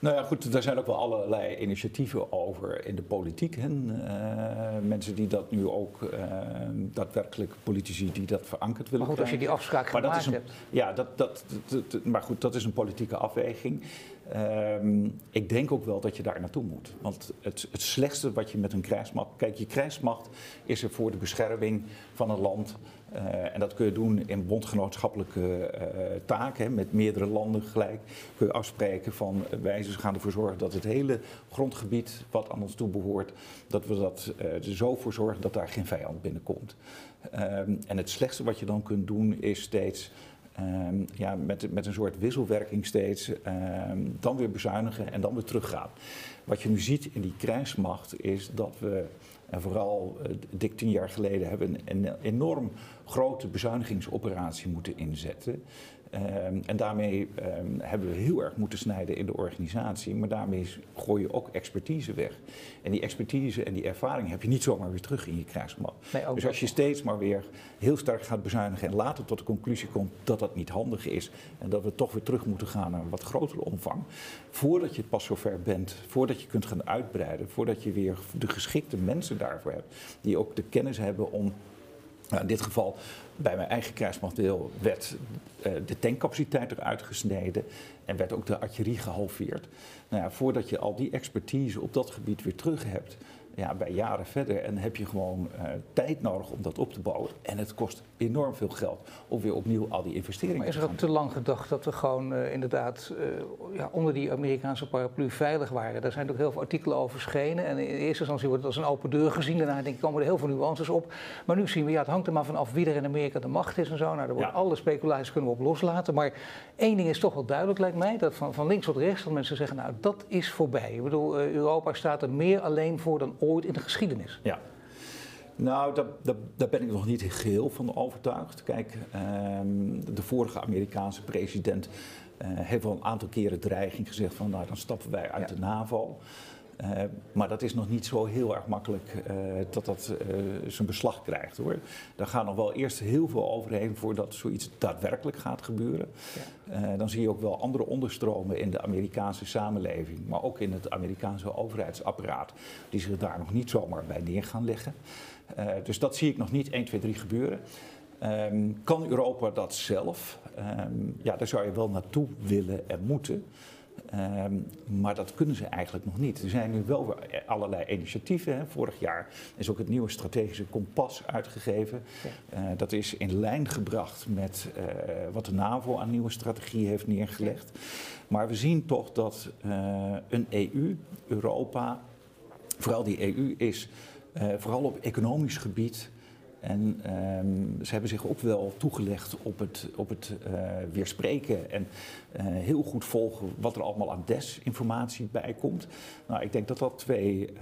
Nou ja, goed, daar zijn ook wel allerlei initiatieven over in de politiek. Hè. Uh, mensen die dat nu ook, uh, daadwerkelijk politici die dat verankerd willen Maar goed, als je die afspraak gemaakt hebt. Ja, dat, dat, dat, maar goed, dat is een politieke afweging. Uh, ik denk ook wel dat je daar naartoe moet. Want het, het slechtste wat je met een krijgsmacht... Kijk, je krijgsmacht is er voor de bescherming van een land... Uh, en dat kun je doen in bondgenootschappelijke uh, taken, met meerdere landen gelijk. Kun je afspreken van uh, wij gaan ervoor zorgen dat het hele grondgebied wat aan ons toe behoort, dat we dat er zo voor zorgen dat daar geen vijand binnenkomt. Ehm, en het slechtste wat je dan kunt doen is steeds Um, ja, met, met een soort wisselwerking steeds um, dan weer bezuinigen en dan weer teruggaan. Wat je nu ziet in die krijgsmacht is dat we, en vooral dik tien jaar geleden, hebben een, een enorm grote bezuinigingsoperatie moeten inzetten. Um, en daarmee um, hebben we heel erg moeten snijden in de organisatie, maar daarmee gooi je ook expertise weg. En die expertise en die ervaring heb je niet zomaar weer terug in je krijgsmacht. Nee, dus als je steeds maar weer heel sterk gaat bezuinigen en later tot de conclusie komt dat dat niet handig is en dat we toch weer terug moeten gaan naar een wat grotere omvang, voordat je pas zover bent, voordat je kunt gaan uitbreiden, voordat je weer de geschikte mensen daarvoor hebt, die ook de kennis hebben om nou, in dit geval bij mijn eigen krijgsmachtdeel werd uh, de tankcapaciteit eruit gesneden en werd ook de artillerie gehalveerd. Nou ja, voordat je al die expertise op dat gebied weer terug hebt, ja, bij jaren verder. En heb je gewoon uh, tijd nodig om dat op te bouwen. En het kost enorm veel geld om weer opnieuw al die investeringen maar is er ook te lang gedacht dat we gewoon uh, inderdaad uh, ja, onder die Amerikaanse paraplu veilig waren? Daar zijn ook heel veel artikelen over verschenen. En in eerste instantie wordt het als een open deur gezien. Daarna denk ik, komen er heel veel nuances op. Maar nu zien we, ja, het hangt er maar vanaf wie er in Amerika de macht is en zo. Nou, daar wordt ja. alle speculaties kunnen we op loslaten. Maar één ding is toch wel duidelijk, lijkt mij. Dat van, van links tot rechts, dat mensen zeggen, nou, dat is voorbij. Ik bedoel, Europa staat er meer alleen voor dan ooit in de geschiedenis. Ja. Nou, daar, daar, daar, ben ik nog niet geheel van overtuigd. Kijk, um, de vorige Amerikaanse president uh, heeft wel een aantal keren dreiging gezegd van nou dan stappen wij uit ja. de NAVO. Uh, maar dat is nog niet zo heel erg makkelijk uh, dat dat uh, zijn beslag krijgt hoor. Daar gaat nog wel eerst heel veel overheen voordat zoiets daadwerkelijk gaat gebeuren. Ja. dan zie je ook wel andere onderstromen in de Amerikaanse samenleving, maar ook in het Amerikaanse overheidsapparaat, die zich daar nog niet zomaar bij neer gaan leggen. Dus dat zie ik nog niet 1, 2, 3 gebeuren. Um, kan Europa dat zelf? Um, ja, daar zou je wel naartoe willen en moeten. Um, maar dat kunnen ze eigenlijk nog niet. Er zijn nu wel allerlei initiatieven. Hè. Vorig jaar is ook het nieuwe strategische kompas uitgegeven. Ja. Uh, dat is in lijn gebracht met uh, wat de NAVO aan nieuwe strategie heeft neergelegd. Maar we zien toch dat uh, een EU, Europa, vooral die EU, is vooral op economisch gebied en um, ze hebben zich ook wel toegelegd op het, op het uh, weerspreken en uh, heel goed volgen wat er allemaal aan desinformatie bij komt. Nou, ik denk dat dat twee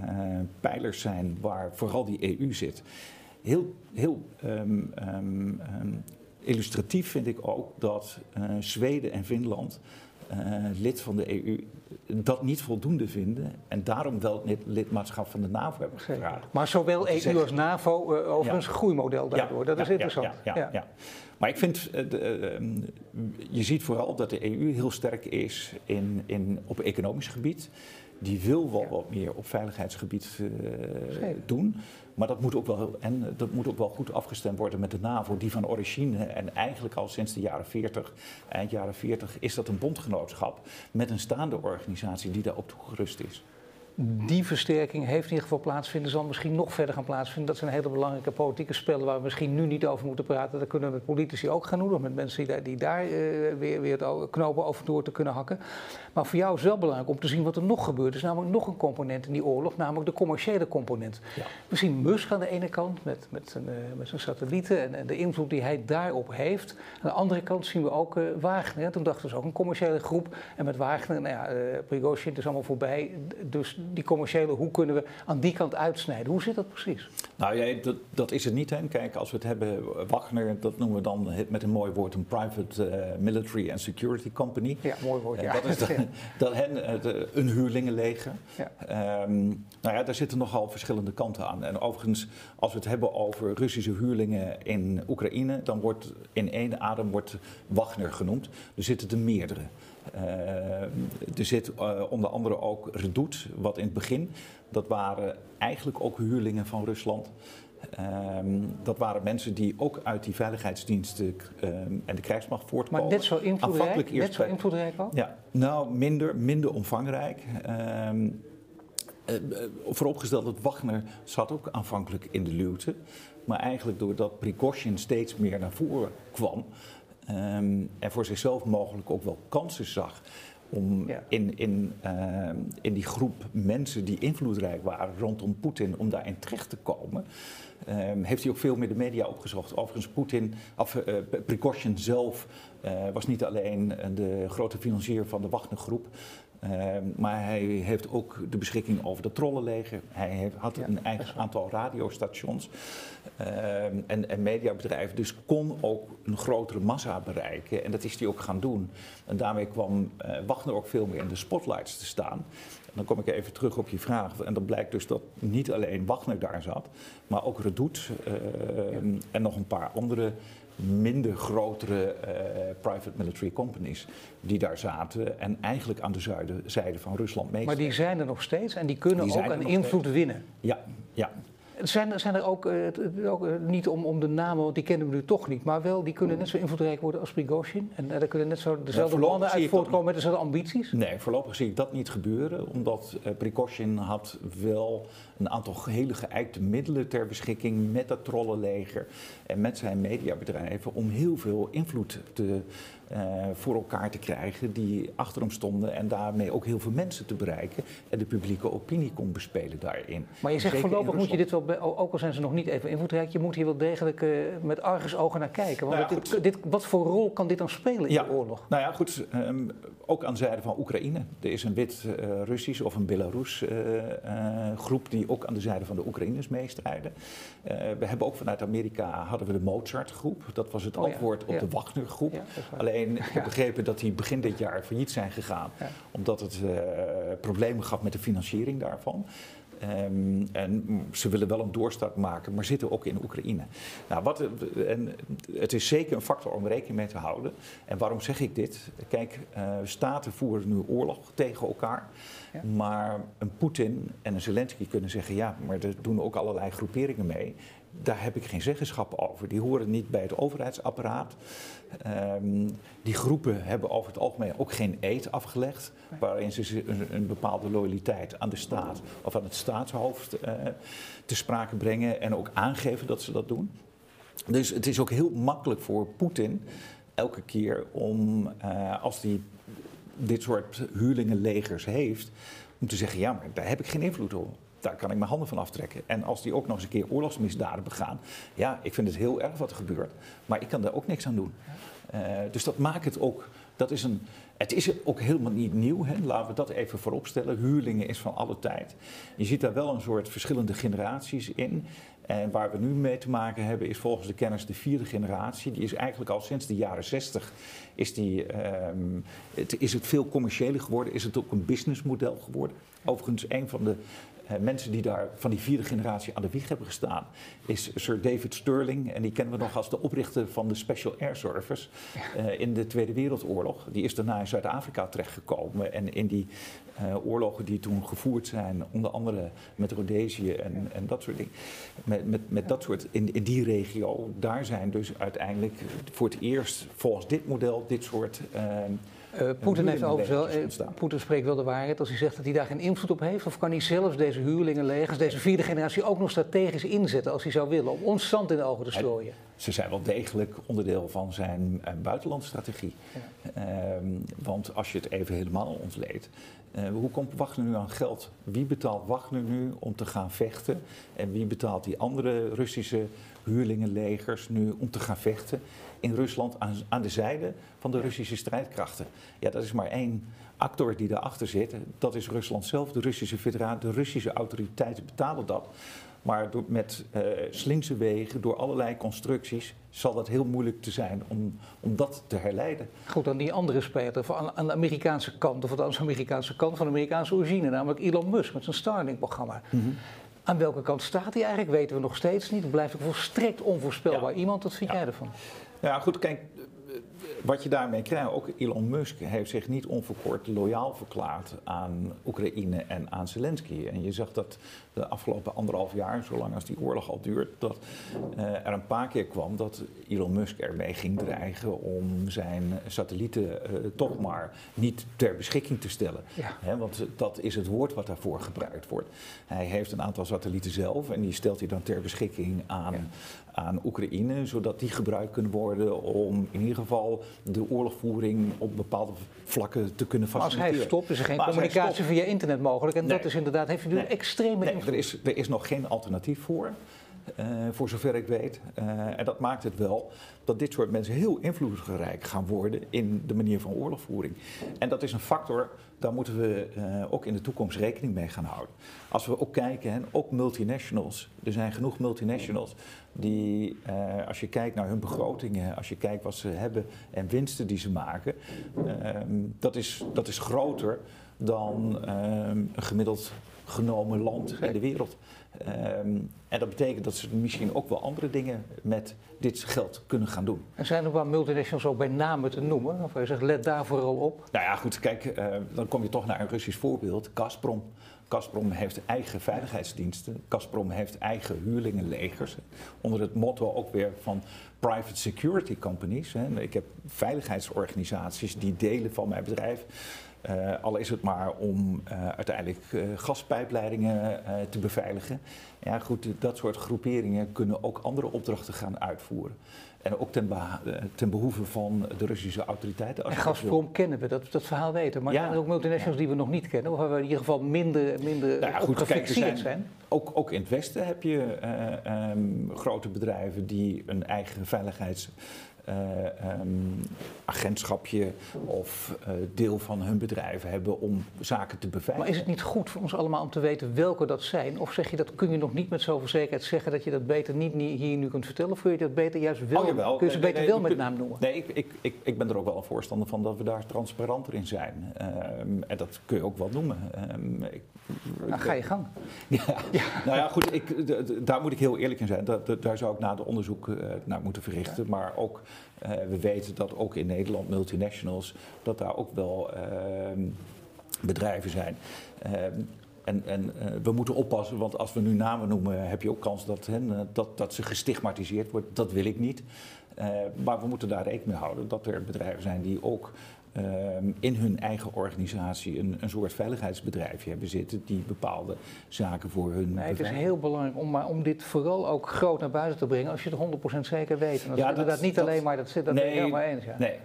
pijlers zijn waar vooral die EU zit. Heel, heel um, um, illustratief vind ik ook dat Zweden en Finland lid van de EU dat niet voldoende vinden en daarom wel het lidmaatschap van de NAVO hebben gevraagd. Maar zowel EU als NAVO uh, overigens ja. groeimodel daardoor, ja, dat is interessant. Ja, ja, Maar ik vind, uh, de, uh, je ziet vooral dat de EU heel sterk is in, in, op economisch gebied. Die wil wel wat meer op veiligheidsgebied doen. Maar dat moet, ook wel, en dat moet ook wel goed afgestemd worden met de NAVO, die van origine en eigenlijk al sinds de jaren 40, eind jaren 40, is dat een bondgenootschap met een staande organisatie die daarop toegerust is. Die versterking heeft in ieder geval plaatsvinden, zal misschien nog verder gaan plaatsvinden. Dat zijn hele belangrijke politieke spellen waar we misschien nu niet over moeten praten. Dat kunnen we met politici ook gaan doen, of met mensen die daar, die daar uh, weer, weer knopen over door te kunnen hakken. Maar voor jou is wel belangrijk om te zien wat er nog gebeurt. Er is namelijk nog een component in die oorlog, namelijk de commerciële component. Ja. We zien Musk aan de ene kant met, met, zijn, uh, met zijn satellieten en, en, de invloed die hij daarop heeft. Aan de andere kant zien we ook uh, Wagner. Toen dachten we ook een commerciële groep. En met Wagner, nou ja, Prigozhin is allemaal voorbij. Dus die commerciële, hoe kunnen we aan die kant uitsnijden? Hoe zit dat precies? Nou ja, dat, dat is het niet. Hè. Kijk, als we het hebben, Wagner, dat noemen we dan met een mooi woord een private uh, military and security company. Ja, mooi woord. Ja. dat is dan, dat hen de, een huurlingenleger. Ja. Um, nou ja, daar zitten nogal verschillende kanten aan. En overigens, als we het hebben over Russische huurlingen in Oekraïne, dan wordt in één adem wordt Wagner genoemd. Er zitten er meerdere. Uh, er zit uh, onder andere ook Redout, wat in het begin, dat waren eigenlijk ook huurlingen van Rusland. Um, dat waren mensen die ook uit die veiligheidsdiensten um, en de krijgsmacht voortkomen. Maar net zo invloedrijk, net zo invloedrijk al? Ja, nou minder, minder omvangrijk. Um, uh, vooropgesteld dat Wagner zat ook aanvankelijk in de luwte. Maar eigenlijk doordat Prigozhin steeds meer naar voren kwam... Um, en voor zichzelf mogelijk ook wel kansen zag om ja. in, in, uh, in die groep mensen die invloedrijk waren rondom Poetin, om daarin terecht te komen. Um, heeft hij ook veel meer de media opgezocht. Overigens, Poetin, of uh, Prigozhin zelf uh, was niet alleen de grote financier van de Wagner-groep. Uh, maar hij heeft ook de beschikking over de trollenleger. Hij heeft, had ja, een eigen aantal radiostations uh, en, en, mediabedrijven. Dus kon ook een grotere massa bereiken. En dat is hij ook gaan doen. En daarmee kwam uh, Wagner ook veel meer in de spotlights te staan. En dan kom ik even terug op je vraag. En dan blijkt dus dat niet alleen Wagner daar zat, maar ook Redout ja. en nog een paar andere minder grotere uh, private military companies die daar zaten en eigenlijk aan de zuidzijde van Rusland meesten. Maar die zijn er nog steeds en die kunnen die ook aan invloed steeds. winnen. Ja, ja. Zijn er, zijn er ook, uh, ook uh, niet om, om de namen, want die kennen we nu toch niet, maar wel, die kunnen net zo invloedrijk worden als Prigozhin? En daar kunnen net zo dezelfde ja, mannen uit voortkomen met dezelfde ambities? Nee, voorlopig zie ik dat niet gebeuren, omdat uh, Prigozhin had wel een aantal hele geëikte middelen ter beschikking met dat trollenleger en met zijn mediabedrijven om heel veel invloed te uh, voor elkaar te krijgen die achter hem stonden en daarmee ook heel veel mensen te bereiken en de publieke opinie kon bespelen daarin. Maar je zegt Zeker voorlopig moet je dit wel, ook al zijn ze nog niet even invloedrijk, je moet hier wel degelijk uh, met argusogen naar kijken. Want nou ja, dit, dit, wat voor rol kan dit dan spelen in ja, de oorlog? Nou ja, goed, um, ook aan de zijde van Oekraïne. Er is een wit-Russisch uh, of een Belarus groep die ook aan de zijde van de Oekraïners meestrijden. we hebben ook vanuit Amerika hadden we de Mozart-groep. Dat was het oh, antwoord ja, op de Wagner-groep. Alleen Ik heb begrepen dat die begin dit jaar failliet zijn gegaan. Omdat het uh, problemen gaf met de financiering daarvan. Um, en ze willen wel een doorstart maken, maar zitten ook in Oekraïne. Nou, wat, en het is zeker een factor om rekening mee te houden. En waarom zeg ik dit? Kijk, uh, staten voeren nu oorlog tegen elkaar. Ja. Maar een Poetin en een Zelensky kunnen zeggen: ja, maar er doen ook allerlei groeperingen mee daar heb ik geen zeggenschap over. Die horen niet bij het overheidsapparaat. Um, die groepen hebben over het algemeen ook geen eed afgelegd, waarin ze een, een bepaalde loyaliteit aan de staat of aan het staatshoofd uh, te sprake brengen en ook aangeven dat ze dat doen. Dus het is ook heel makkelijk voor Poetin elke keer om, uh, als hij dit soort huurlingenlegers heeft, om te zeggen: ja, maar daar heb ik geen invloed op daar kan ik mijn handen van aftrekken. En als die ook nog eens een keer oorlogsmisdaden begaan, ja, ik vind het heel erg wat er gebeurt, maar ik kan daar ook niks aan doen. Uh, dus dat maakt het ook, dat is een, het is ook helemaal niet nieuw, hè? laten we dat even vooropstellen. Huurlingen is van alle tijd. Je ziet daar wel een soort verschillende generaties in. En waar we nu mee te maken hebben is volgens de kennis de vierde generatie. Die is eigenlijk al sinds de jaren zestig is, die, het, is het veel commerciëler geworden. Is het ook een businessmodel geworden. Overigens, een van de mensen die daar van die vierde generatie aan de wieg hebben gestaan, is Sir David Sterling. En die kennen we nog als de oprichter van de Special Air Service uh, in de Tweede Wereldoorlog. Die is daarna in Zuid-Afrika terechtgekomen. En in die uh, oorlogen die toen gevoerd zijn, onder andere met Rhodesië en, en dat soort dingen. Met, met, met dat soort, in, in die regio, daar zijn dus uiteindelijk voor het eerst volgens dit model dit soort Uh, Poetin heeft overigens wel, Poetin spreekt wel de waarheid als hij zegt dat hij daar geen invloed op heeft. Of kan hij zelfs deze huurlingenlegers, deze vierde generatie ook nog strategisch inzetten als hij zou willen, om ons zand in de ogen te strooien? Ze zijn wel degelijk onderdeel van zijn uh, buitenlandstrategie. Ja. Ehm, want als je het even helemaal ontleedt, hoe komt Wagner nu aan geld? Wie betaalt Wagner nu om te gaan vechten? En wie betaalt die andere Russische huurlingenlegers nu om te gaan vechten in Rusland aan, aan de zijde van de Russische strijdkrachten? Ja, dat is maar één actor die daarachter zit. Dat is Rusland zelf, de Russische federatie, de Russische autoriteiten betalen dat. Maar door, met uh, slinkse wegen, door allerlei constructies, zal dat heel moeilijk te zijn om, om dat te herleiden. Goed, dan die andere speler van, aan de Amerikaanse kant, of aan de Amerikaanse kant van de Amerikaanse origine, namelijk Elon Musk met zijn Starlink-programma. Mhm. Aan welke kant staat hij eigenlijk, weten we nog steeds niet. Het blijft ook volstrekt onvoorspelbaar. Iemand, wat vind jij ervan? Ja, goed, kijk, wat je daarmee krijgt, ook Elon Musk heeft zich niet onverkort loyaal verklaard aan Oekraïne en aan Zelensky. En je zag dat de afgelopen anderhalf jaar, zolang als die oorlog al duurt, dat uh, er een paar keer kwam dat Elon Musk ermee ging dreigen om zijn satellieten uh, toch maar niet ter beschikking te stellen. Ja. want dat is het woord wat daarvoor gebruikt wordt. Hij heeft een aantal satellieten zelf en die stelt hij dan ter beschikking aan. Aan Oekraïne, zodat die gebruikt kunnen worden om in ieder geval de oorlogvoering op bepaalde vlakken te kunnen faciliteren. Maar als hij stopt, is er geen communicatie via internet mogelijk. En dat is inderdaad, heeft u nu extreme nee, er is, er is nog geen alternatief voor. Uh, voor zover ik weet. Uh, en dat maakt het wel dat dit soort mensen heel invloedrijk gaan worden in de manier van oorlogvoering. En dat is een factor, daar moeten we uh, ook in de toekomst rekening mee gaan houden. Als we ook kijken, hè, ook multinationals, er zijn genoeg multinationals die, als je kijkt naar hun begrotingen, als je kijkt wat ze hebben en winsten die ze maken, ehm, dat, is, dat is groter dan ehm, een gemiddeld genomen land in de wereld. Um, en dat betekent dat ze misschien ook wel andere dingen met dit geld kunnen gaan doen. En zijn er wel multinationals ook bij name te noemen? Of je zegt, let daar vooral op? Nou ja, goed, kijk, uh, dan kom je toch naar een Russisch voorbeeld. Gazprom. Gazprom heeft eigen veiligheidsdiensten. Gazprom heeft eigen huurlingenlegers. Onder het motto ook weer van private security companies. Hè. Ik heb veiligheidsorganisaties die delen van mijn bedrijf uh, al is het maar om uh, uiteindelijk uh, gaspijpleidingen te beveiligen. Ja, goed, dat soort groeperingen kunnen ook andere opdrachten gaan uitvoeren. En ook ten, ten behoeve van de Russische autoriteiten. En Gazprom kennen we, dat, dat verhaal weten. Maar ja, er zijn ook multinationals ja. die we nog niet kennen, of waar we in ieder geval minder, minder nou ja, goed, kijk, zijn, zijn. Ook, ook in het Westen heb je um, grote bedrijven die een eigen veiligheids um, agentschapje of uh, deel van hun bedrijf hebben om zaken te beveiligen. Maar is het niet goed voor ons allemaal om te weten welke dat zijn? Of zeg je dat kun je nog niet met zoveel zekerheid zeggen dat je dat beter niet hier nu kunt vertellen? Of kun je dat beter juist wel, oh, kun je ze beter nee, wel met naam noemen? Nee, ik, ik, ik, ik, ben er ook wel een voorstander van dat we daar transparanter in zijn. Um, en dat kun je ook wel noemen. Um, ik, nou, ga je gang. Ja, ja. Nou ja, goed, ik, daar moet ik heel eerlijk in zijn. daar zou ik na de onderzoek uh, naar moeten verrichten. Ja. Maar ook uh, we weten dat ook in Nederland multinationals, dat daar ook wel uh, bedrijven zijn. Uh, en, en we moeten oppassen, want als we nu namen noemen, heb je ook kans dat, hen, dat, dat ze gestigmatiseerd wordt. Dat wil ik niet. maar we moeten daar rekening mee houden dat er bedrijven zijn die ook Ehm, in hun eigen organisatie een, een soort veiligheidsbedrijfje hebben zitten die bepaalde zaken voor hun. Nee, het is heel belangrijk om, maar om dit vooral ook groot naar buiten te brengen als je het 100% zeker weet. En dat ja, is inderdaad niet alleen maar dat zit, dat nee, helemaal eens. Ja. Nee,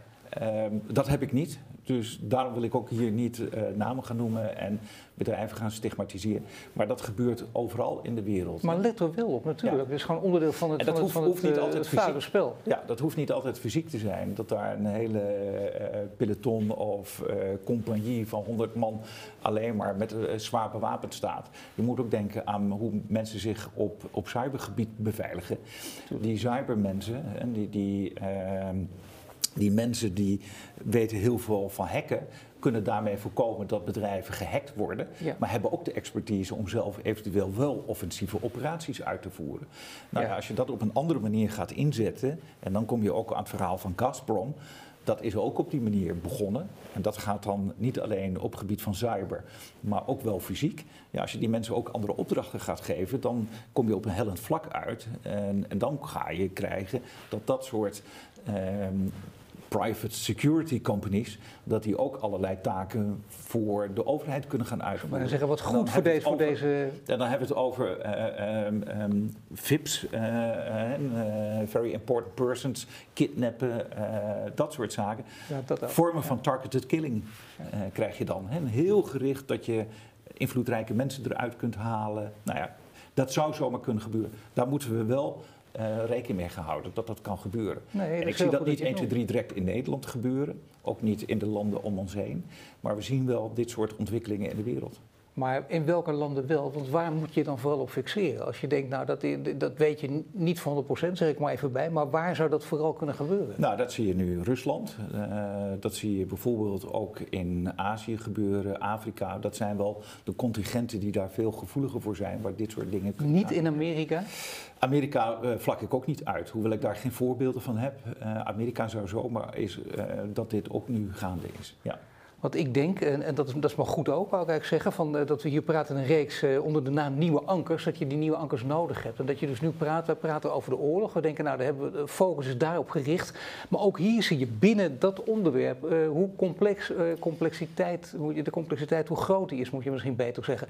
um, dat heb ik niet. Dus daarom wil ik ook hier niet uh, namen gaan noemen en bedrijven gaan stigmatiseren. Maar dat gebeurt overal in de wereld. Maar let er wel op natuurlijk. Ja. Het is gewoon onderdeel van het, van hoeft, het, hoeft niet uh, altijd fysiek, spel. Ja, dat hoeft niet altijd fysiek te zijn. Dat daar een hele uh, peloton of compagnie van 100 man alleen maar met zwaar bewapend staat. Je moet ook denken aan hoe mensen zich op, op cybergebied beveiligen. Die cybermensen, die... die ehm, die mensen die weten heel veel van hacken, kunnen daarmee voorkomen dat bedrijven gehackt worden, maar hebben ook de expertise om zelf eventueel wel offensieve operaties uit te voeren. Nou ja. als je dat op een andere manier gaat inzetten, en dan kom je ook aan het verhaal van Gazprom. Dat is ook op die manier begonnen. En dat gaat dan niet alleen op het gebied van cyber, maar ook wel fysiek. Ja, als je die mensen ook andere opdrachten gaat geven, dan kom je op een hellend vlak uit. En, en dan ga je krijgen dat dat soort ehm, private security companies, dat die ook allerlei taken voor de overheid kunnen gaan uitvoeren. Maar dan zeggen wat goed voor deze, voor deze. dan hebben we het over uh, um, um, VIPs, uh, very important persons, kidnappen, dat soort zaken. Ja, dat Vormen van targeted killing krijg je dan. Hè? Heel gericht dat je invloedrijke mensen eruit kunt halen. Nou ja, dat zou zomaar kunnen gebeuren. Daar moeten we wel uh, rekening mee gehouden dat dat kan gebeuren. Nee, en ik zie dat niet 1, 2, 3 direct in Nederland gebeuren, ook niet in de landen om ons heen, maar we zien wel dit soort ontwikkelingen in de wereld. Maar in welke landen wel? Want waar moet je dan vooral op fixeren? Als je denkt, nou dat, dat weet je niet van 100%, zeg ik maar even bij, maar waar zou dat vooral kunnen gebeuren? Nou, dat zie je nu in Rusland. Uh, dat zie je bijvoorbeeld ook in Azië gebeuren, Afrika. Dat zijn wel de contingenten die daar veel gevoeliger voor zijn, waar dit soort dingen kunnen. Niet in Amerika? Amerika uh, vlak ik ook niet uit, hoewel ik daar geen voorbeelden van heb. Uh, Amerika zou zomaar is dat dit ook nu gaande is. Ja. Wat ik denk, en, dat, is, dat is maar goed ook, wou ik zeggen, van, uh, dat we hier praten een reeks uh, onder de naam Nieuwe Ankers, dat je die nieuwe ankers nodig hebt. En dat je dus nu praat, we praten over de oorlog, we denken nou, daar hebben we, de focus is daarop gericht. Maar ook hier zie je binnen dat onderwerp uh, hoe complex, complexiteit, hoe, de complexiteit, hoe groot die is, moet je misschien beter zeggen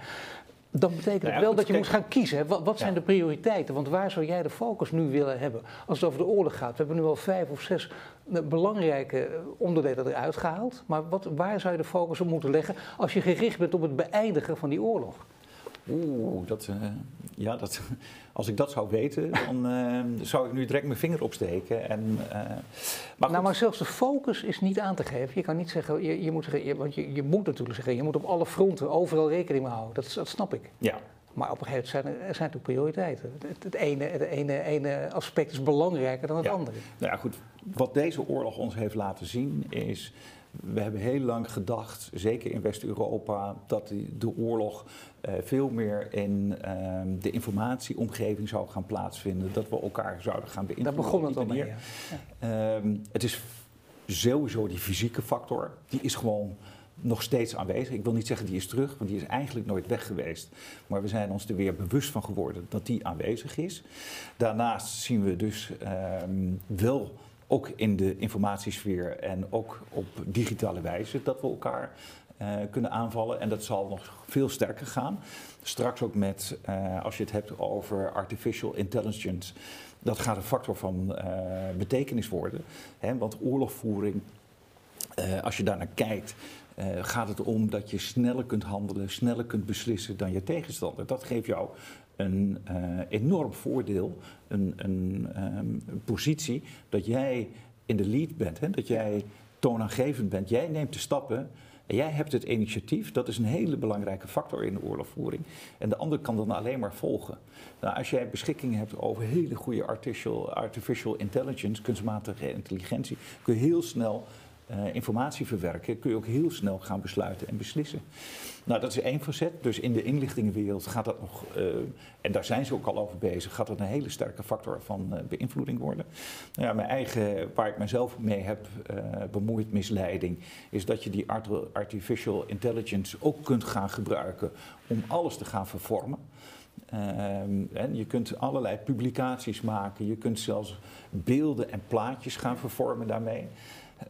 dan betekent het nou wel dat je moet gaan kiezen. Wat, wat zijn de prioriteiten? Want waar zou jij de focus nu willen hebben als het over de oorlog gaat? We hebben nu al vijf of zes eh, belangrijke eh, onderdelen eruit gehaald. Maar wat, waar zou je de focus op moeten leggen als je gericht bent op het beëindigen van die oorlog? Oeh, dat, uh, ja, dat, als ik dat zou weten, dan uh, zou ik nu direct mijn vinger opsteken. En, uh, maar nou, maar zelfs de focus is niet aan te geven. Je kan niet zeggen, je, je moet je, want je, je moet natuurlijk zeggen, je moet op alle fronten overal rekening mee houden. Dat, dat snap ik. Ja. Maar op een gegeven moment zijn er, zijn natuurlijk prioriteiten. Het, het, ene, het ene, ene aspect is belangrijker dan het andere. Nou ja, goed. Wat deze oorlog ons heeft laten zien is we hebben heel lang gedacht, zeker in West-Europa, dat de oorlog uh, veel meer in uh, de informatieomgeving zou gaan plaatsvinden. Dat we elkaar zouden gaan beïnvloeden. Daar begon het al mee. Ja. Uh, het is sowieso die fysieke factor, die is gewoon nog steeds aanwezig. Ik wil niet zeggen die is terug, want die is eigenlijk nooit weg geweest. Maar we zijn ons er weer bewust van geworden dat die aanwezig is. Daarnaast zien we dus ehm, wel ook in de informatiesfeer en ook op digitale wijze dat we elkaar uh, kunnen aanvallen. En dat zal nog veel sterker gaan. Straks ook met, uh, als je het hebt over artificial intelligence, dat gaat een factor van uh, betekenis worden. Hè? Want oorlogvoering, als je daar naar kijkt, gaat het om dat je sneller kunt handelen, sneller kunt beslissen dan je tegenstander. Dat geeft jou een uh, enorm voordeel, een, een um, positie dat jij in de lead bent, hè? dat jij toonaangevend bent. Jij neemt de stappen en jij hebt het initiatief. Dat is een hele belangrijke factor in de oorlogvoering. En de ander kan dan alleen maar volgen. Nou, als jij beschikking hebt over hele goede artificial, artificial intelligence, kunstmatige intelligentie, kun je heel snel uh, informatie verwerken, kun je ook heel snel gaan besluiten en beslissen. Nou, dat is één facet. Dus in de inlichtingenwereld gaat dat nog, uh, en daar zijn ze ook al over bezig, gaat dat een hele sterke factor van uh, beïnvloeding worden. Nou ja, mijn eigen, waar ik mezelf mee heb bemoeid, misleiding, is dat je die artificial intelligence ook kunt gaan gebruiken om alles te gaan vervormen. Um, en je kunt allerlei publicaties maken, je kunt zelfs beelden en plaatjes gaan vervormen daarmee.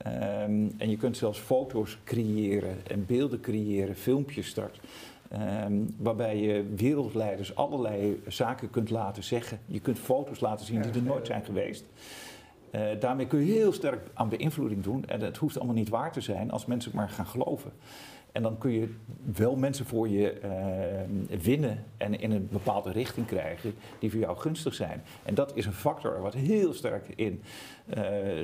Um, en je kunt zelfs foto's creëren en beelden creëren, filmpjes start. Um, waarbij je wereldleiders allerlei zaken kunt laten zeggen. Je kunt foto's laten zien die er nooit zijn geweest. Uh, daarmee kun je heel sterk aan beïnvloeding doen. En het hoeft allemaal niet waar te zijn als mensen maar gaan geloven. En dan kun je wel mensen voor je uh, winnen en in een bepaalde richting krijgen die voor jou gunstig zijn. En dat is een factor wat heel sterk in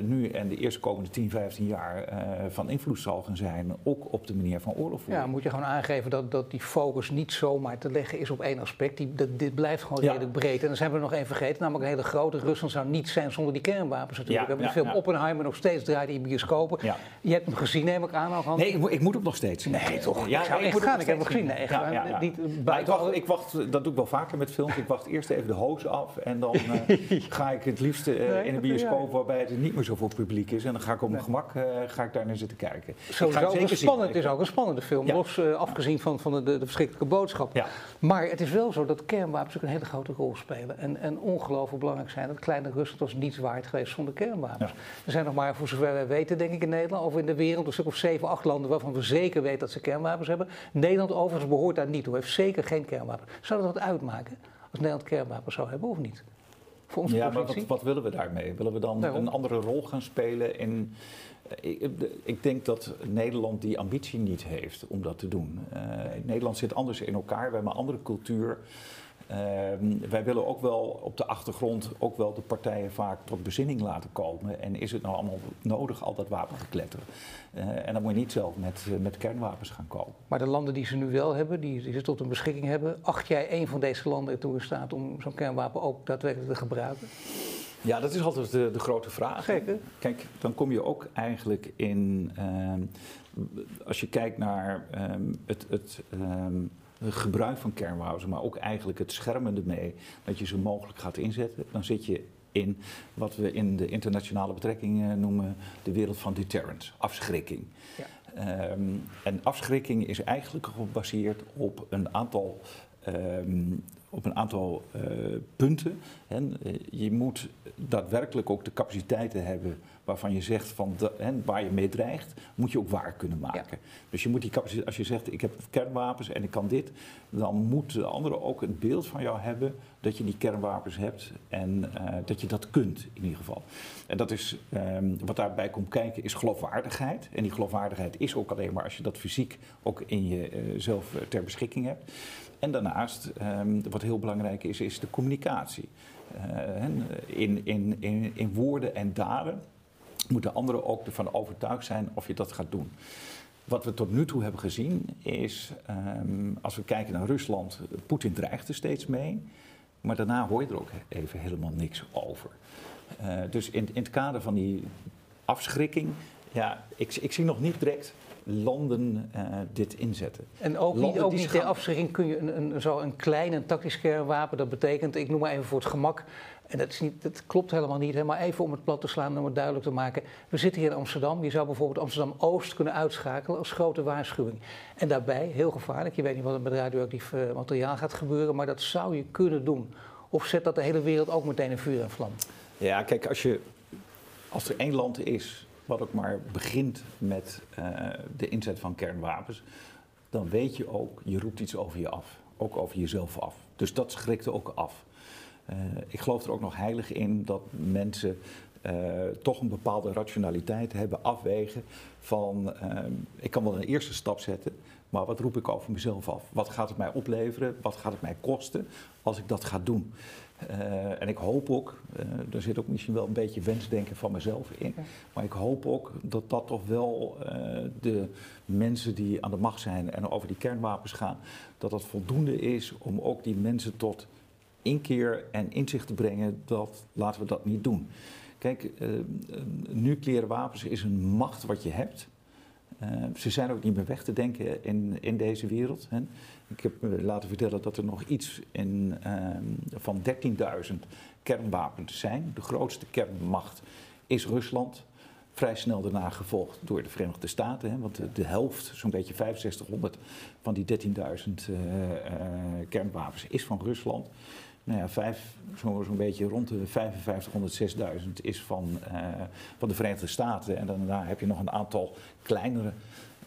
nu en de eerstkomende 10, 15 jaar uh, van invloed zal gaan zijn, ook op de manier van oorlog voeren. Ja, moet je gewoon aangeven dat, dat die focus niet zomaar te leggen is op één aspect. Die, dat, dit blijft gewoon ja. redelijk breed. En dan zijn we er nog één vergeten, namelijk een hele grote. Rusland zou niet zijn zonder die kernwapens natuurlijk. Ja, we hebben de film Oppenheimer nog steeds draait in bioscopen. Je hebt hem gezien, neem ik aan. Al, nee, ik, ik, moet hem nog steeds zien. Nee, toch? Ja, ik zou echt gaan. Ik heb hem gezien. Nee, echt. Niet, Maar ik wacht, ik wacht, dat doe ik wel vaker met films. Ik wacht eerst even de hoos af en dan eh, ga ik het liefst eh, Nee, in dat- bioscoop waarbij het niet meer zoveel publiek is. En dan ga ik op mijn gemak eh, ga ik daar naar zitten kijken. Ik ga zeker zien. spannend, het Ik- is ook een spannende film, Ja. los eh, afgezien van, van de, de, de verschrikkelijke boodschap. Ja. Maar het is wel zo dat kernwapens ook een hele grote rol spelen en, en ongelooflijk belangrijk zijn. Dat kleine Rusland was niets waard geweest zonder kernwapens. Ja. Er zijn nog maar, voor zover wij weten, denk ik in Nederland, of in de wereld, een stuk of zeven, acht landen waarvan we zeker weten dat ze kernwapens hebben. Nederland overigens behoort daar niet toe, heeft zeker geen kernwapens. Zou dat wat uitmaken als Nederland kernwapens zou hebben of niet? Voor onze Ja, maar wat, wat willen we daarmee? Willen we dan Daarom. een andere rol gaan spelen? In, ik, ik denk dat Nederland die ambitie niet heeft om dat te doen. Eh, Nederland zit anders in elkaar, we hebben een andere cultuur. Ehm, wij willen ook wel op de achtergrond ook wel de partijen vaak tot bezinning laten komen. En is het nou allemaal nodig, al dat wapengekletter? Eh, en dan moet je niet zelf met, eh, met kernwapens gaan komen. Maar de landen die ze nu wel hebben, die, die ze tot hun beschikking hebben, acht jij een van deze landen ertoe in staat om zo'n kernwapen ook daadwerkelijk te gebruiken? Ja, dat is altijd de, de grote vraag. Kijk, dan kom je ook eigenlijk in. ehm, als je kijkt naar ehm, het, het ehm, gebruik van kernwapens, maar ook eigenlijk het schermen ermee, dat je ze mogelijk gaat inzetten, dan zit je in wat we in de internationale betrekkingen noemen de wereld van deterrence, afschrikking. Ja. Ehm, en afschrikking is eigenlijk gebaseerd op een aantal, ehm, op een aantal eh, punten. En, eh, je moet daadwerkelijk ook de capaciteiten hebben waarvan je zegt van de, hè, waar je mee dreigt, moet je ook waar kunnen maken. Dus je moet die capaciteit, als je zegt ik heb kernwapens en ik kan dit, dan moet de andere ook een beeld van jou hebben dat je die kernwapens hebt en eh, dat je dat kunt in ieder geval. En dat is ehm, wat daarbij komt kijken is geloofwaardigheid. En die geloofwaardigheid is ook alleen maar als je dat fysiek ook in jezelf ter beschikking hebt. En daarnaast, ehm, wat heel belangrijk is, is de communicatie. Eh, in, in, in, in woorden en daden moeten anderen ook ervan overtuigd zijn of je dat gaat doen. Wat we tot nu toe hebben gezien is, ehm, als we kijken naar Rusland, Poetin dreigt er steeds mee, maar daarna hoor je er ook even helemaal niks over. Eh, dus in, in het kader van die afschrikking, ja, ik, ik zie nog niet direct landen eh, dit inzetten. En ook niet, ook niet gaan- ter afschrikking kun je een, een, zo een klein tactisch kernwapen, dat betekent, ik noem maar even voor het gemak, en dat, is niet, dat klopt helemaal niet, hè, maar even om het plat te slaan en om het duidelijk te maken. We zitten hier in Amsterdam, je zou bijvoorbeeld Amsterdam-Oost kunnen uitschakelen als grote waarschuwing. En daarbij, heel gevaarlijk, je weet niet wat er met radioactief eh, materiaal gaat gebeuren, maar dat zou je kunnen doen. Of zet dat de hele wereld ook meteen in vuur en vlam? Ja, kijk, als, je, als er één land is wat ook maar begint met eh, de inzet van kernwapens, dan weet je ook, je roept iets over je af. Ook over jezelf af. Dus dat schrikt ook af. Eh, ik geloof er ook nog heilig in dat mensen eh, toch een bepaalde rationaliteit hebben, afwegen van ik kan wel een eerste stap zetten, maar wat roep ik over mezelf af? Wat gaat het mij opleveren? Wat gaat het mij kosten als ik dat ga doen? Eh, en ik hoop ook, eh er zit ook misschien wel een beetje wensdenken van mezelf in, maar ik hoop ook dat dat toch wel eh, de mensen die aan de macht zijn en over die kernwapens gaan, dat dat voldoende is om ook die mensen tot inkeer en inzicht te brengen dat laten we dat niet doen. Kijk, nucleaire wapens is een macht wat je hebt. Eh, ze zijn ook niet meer weg te denken in, in deze wereld. Hè. Ik heb me laten vertellen dat er nog iets in, ehm, van 13.000 kernwapens zijn. De grootste kernmacht is Rusland. Vrij snel daarna gevolgd door de Verenigde Staten. Hè, want de, de helft, zo'n beetje 6500 van die 13.000 eh, eh, kernwapens is van Rusland. Nou ja, vijf, zo- zo'n beetje rond de 5500, 6000 is van, eh, van de Verenigde Staten. En daarna heb je nog een aantal kleinere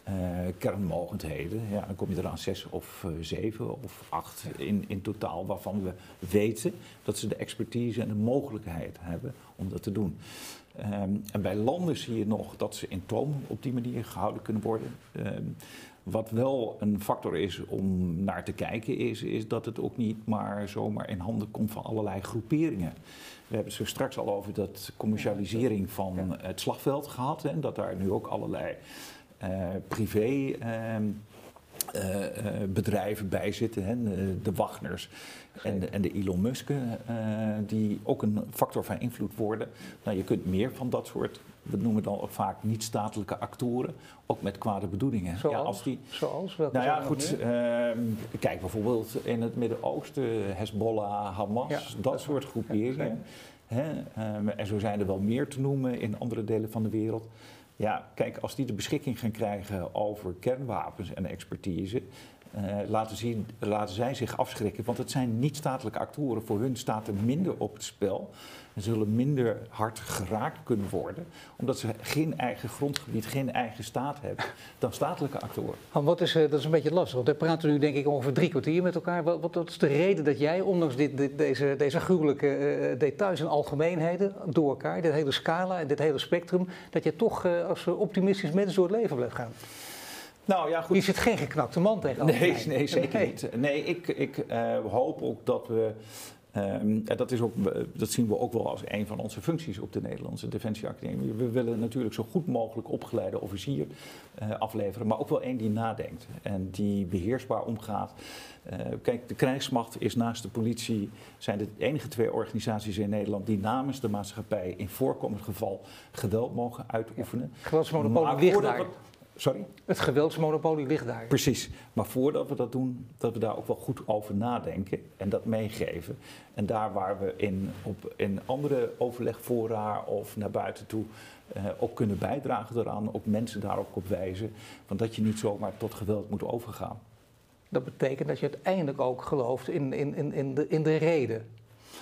eh, kernmogendheden. Ja, dan kom je er aan zes of eh, zeven of acht in, in totaal, waarvan we weten dat ze de expertise en de mogelijkheid hebben om dat te doen. Ehm, en bij landen zie je nog dat ze in toom op die manier gehouden kunnen worden. Ehm, wat wel een factor is om naar te kijken, is, is dat het ook niet maar zomaar in handen komt van allerlei groeperingen. We hebben het zo straks al over dat commercialisering van het slagveld gehad. En dat daar nu ook allerlei eh, privé ehm, bedrijven bij zitten, hè, de Wagners en de, en de Elon Musk, die ook een factor van invloed worden. Nou, je kunt meer van dat soort we noemen dan ook vaak niet-statelijke actoren, ook met kwade bedoelingen. Zoals? Ja, als die, Zoals? Welke nou ja, goed. Uh, kijk bijvoorbeeld in het Midden-Oosten, Hezbollah, Hamas, dat soort groeperingen. Um, en zo zijn er wel meer te noemen in andere delen van de wereld. Ja, kijk, als die de beschikking gaan krijgen over kernwapens en expertise, uh, laten, zien, laten zij zich afschrikken. Want het zijn niet-statelijke actoren. Voor hun staat er minder op het spel en zullen minder hard geraakt kunnen worden, omdat ze geen eigen grondgebied, geen eigen staat hebben, dan statelijke actoren. wat is, eh, dat is een beetje lastig, want we praten nu denk ik ongeveer drie kwartier met elkaar. Wat, wat is de reden dat jij, ondanks dit, deze, deze gruwelijke uh, details en algemeenheden door elkaar, dit hele scala en dit hele spectrum, dat je toch als optimistisch mens door het leven blijft gaan? Nou ja, goed. Je zit geen geknakte man tegen. Nee, nee, zeker niet. Nee, ik, ik hoop ook dat we Um, en dat, is ook, dat zien we ook wel als een van onze functies op de Nederlandse Defensieacademie. We willen natuurlijk zo goed mogelijk opgeleide officier uh, afleveren, maar ook wel één die nadenkt en die beheersbaar omgaat. Uh, kijk, de krijgsmacht is naast de politie, zijn de enige twee organisaties in Nederland die namens de maatschappij in voorkomend geval geweld mogen uitoefenen. Ja, geweldsmonopolie ligt daar. Sorry? Het geweldsmonopolie ligt daar. Precies. Maar voordat we dat doen, dat we daar ook wel goed over nadenken en dat meegeven. En daar waar we in, op, in andere overlegfora of naar buiten toe uh, ook kunnen bijdragen eraan, ook mensen daar ook op wijzen, van dat je niet zomaar tot geweld moet overgaan. Dat betekent dat je uiteindelijk ook gelooft in, in, in, in, de, in de reden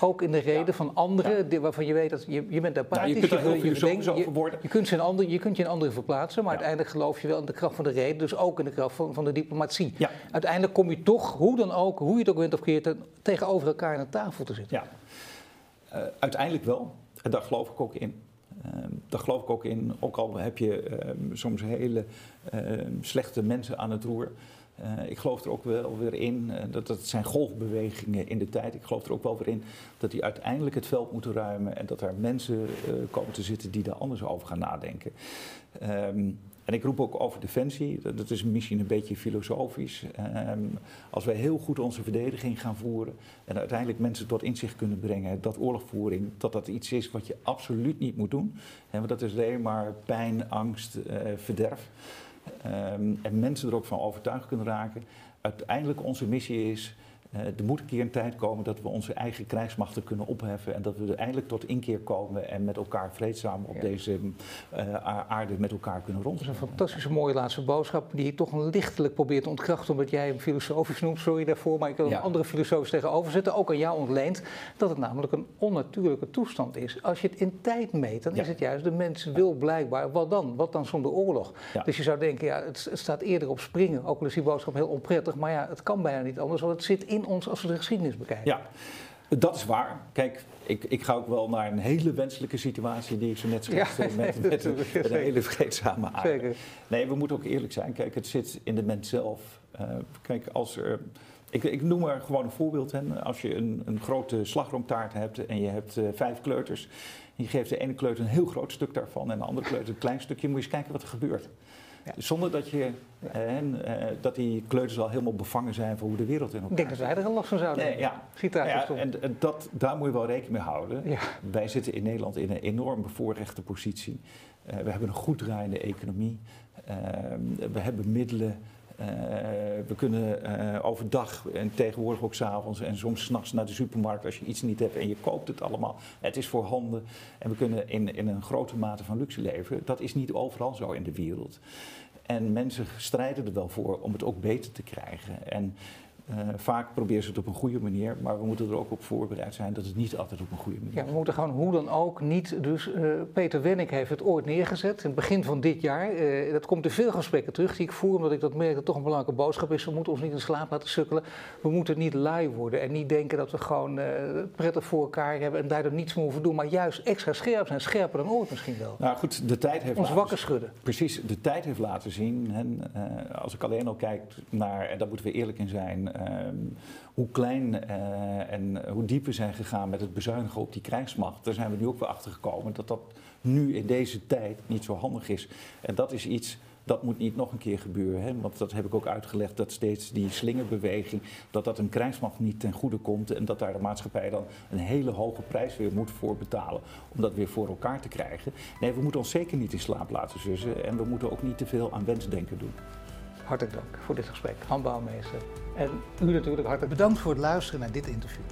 ook in de reden van anderen waarvan je weet dat je, je bent apathisch. Nou, je kunt je, je, je, kunt, je, ander, je kunt je in anderen verplaatsen, maar uiteindelijk geloof je wel in de kracht van de reden, dus ook in de kracht van, van de diplomatie. Uiteindelijk kom je toch, hoe dan ook, hoe je het ook bent of keert, tegenover elkaar aan de tafel te zitten. Ja, uh, uiteindelijk wel. En daar geloof ik ook in. Uh, daar geloof ik ook in, ook al heb je uh, soms hele ehm, slechte mensen aan het roer. Uh, ik geloof er ook wel weer in, uh, dat het zijn golfbewegingen in de tijd. Ik geloof er ook wel weer in dat die uiteindelijk het veld moeten ruimen en dat er mensen uh, komen te zitten die daar anders over gaan nadenken. Um, en ik roep ook over defensie, dat, dat is misschien een beetje filosofisch. Um, als wij heel goed onze verdediging gaan voeren en uiteindelijk mensen tot inzicht kunnen brengen dat oorlogvoering, dat dat iets is wat je absoluut niet moet doen. Want dat is alleen maar pijn, angst, verderf. Um, en mensen er ook van overtuigd kunnen raken. Uiteindelijk onze missie is er moet een keer een tijd komen dat we onze eigen krijgsmachten kunnen opheffen en dat we er eindelijk tot inkeer komen en met elkaar vreedzaam op deze uh, aarde met elkaar kunnen rond. Dat is een fantastische mooie laatste boodschap die je toch een lichtelijk probeert te ontkrachten omdat jij hem filosofisch noemt, sorry daarvoor, maar ik wil ja. een andere filosoof tegenover zetten, ook aan jou ontleend, dat het namelijk een onnatuurlijke toestand is. Als je het in tijd meet, dan ja. is het juist de mens wil blijkbaar, wat dan? Wat dan zonder oorlog? Dus je zou denken, ja, het, het, staat eerder op springen, ook al is die boodschap heel onprettig, maar ja, het kan bijna niet anders, want het zit in ons als we de geschiedenis bekijken. Ja, dat is waar. Kijk, ik, ik ga ook wel naar een hele wenselijke situatie die ik zo net schetste. Ja, met, met, een, met een hele vreedzame aarde. Zeker. Nee, we moeten ook eerlijk zijn. Kijk, het zit in de mens zelf. Uh, kijk, als er... Ik, ik, noem maar gewoon een voorbeeld. Hè. Als je een, een grote slagroomtaart hebt en je hebt uh, vijf kleuters. En je geeft de ene kleuter een heel groot stuk daarvan en de andere kleuter een klein stukje. Moet je eens kijken wat er gebeurt. Ja. Zonder dat, je, en, uh, dat die kleuters al helemaal bevangen zijn voor hoe de wereld in elkaar Ik denk dat wij er een last van zouden nee, ja. Ziet daar ja, en, en dat, daar moet je wel rekening mee houden. Ja. Wij zitten in Nederland in een enorm bevoorrechte positie. Uh, we hebben een goed draaiende economie. Uh, we hebben middelen. Uh, we kunnen uh, overdag en tegenwoordig ook s'avonds en soms s'nachts naar de supermarkt als je iets niet hebt en je koopt het allemaal. Het is voorhanden en we kunnen in, in een grote mate van luxe leven. Dat is niet overal zo in de wereld. En mensen strijden er wel voor om het ook beter te krijgen. En uh, vaak proberen ze het op een goede manier, maar we moeten er ook op voorbereid zijn dat het niet altijd op een goede manier Ja, we moeten gewoon hoe dan ook niet. Dus uh, Peter Wenning heeft het ooit neergezet in het begin van dit jaar. Uh, dat komt in veel gesprekken terug die ik voer, omdat ik dat merk dat het toch een belangrijke boodschap is. We moeten ons niet in slaap laten sukkelen. We moeten niet lui worden en niet denken dat we gewoon prettig voor elkaar hebben en daardoor niets meer hoeven doen, maar juist extra scherp zijn, scherper dan ooit misschien wel. Nou goed, de tijd heeft. Ons wakker schudden. Precies, de tijd heeft laten zien. En, als ik alleen al kijk naar, en daar moeten we eerlijk in zijn Ehm, hoe klein uh, en hoe diep we zijn gegaan met het bezuinigen op die krijgsmacht. Daar zijn we nu ook weer achter gekomen dat dat nu in deze tijd niet zo handig is. En dat is iets Dat moet niet nog een keer gebeuren. Hè? Want dat heb ik ook uitgelegd, dat steeds die slingerbeweging, dat dat een krijgsmacht niet ten goede komt. En dat daar de maatschappij dan een hele hoge prijs weer moet voor betalen om dat weer voor elkaar te krijgen. Nee, we moeten ons zeker niet in slaap laten zussen. En we moeten ook niet te veel aan wensdenken doen. Hartelijk dank voor dit gesprek, Han Bouwmeester. En u natuurlijk hartelijk bedankt voor het luisteren naar dit interview.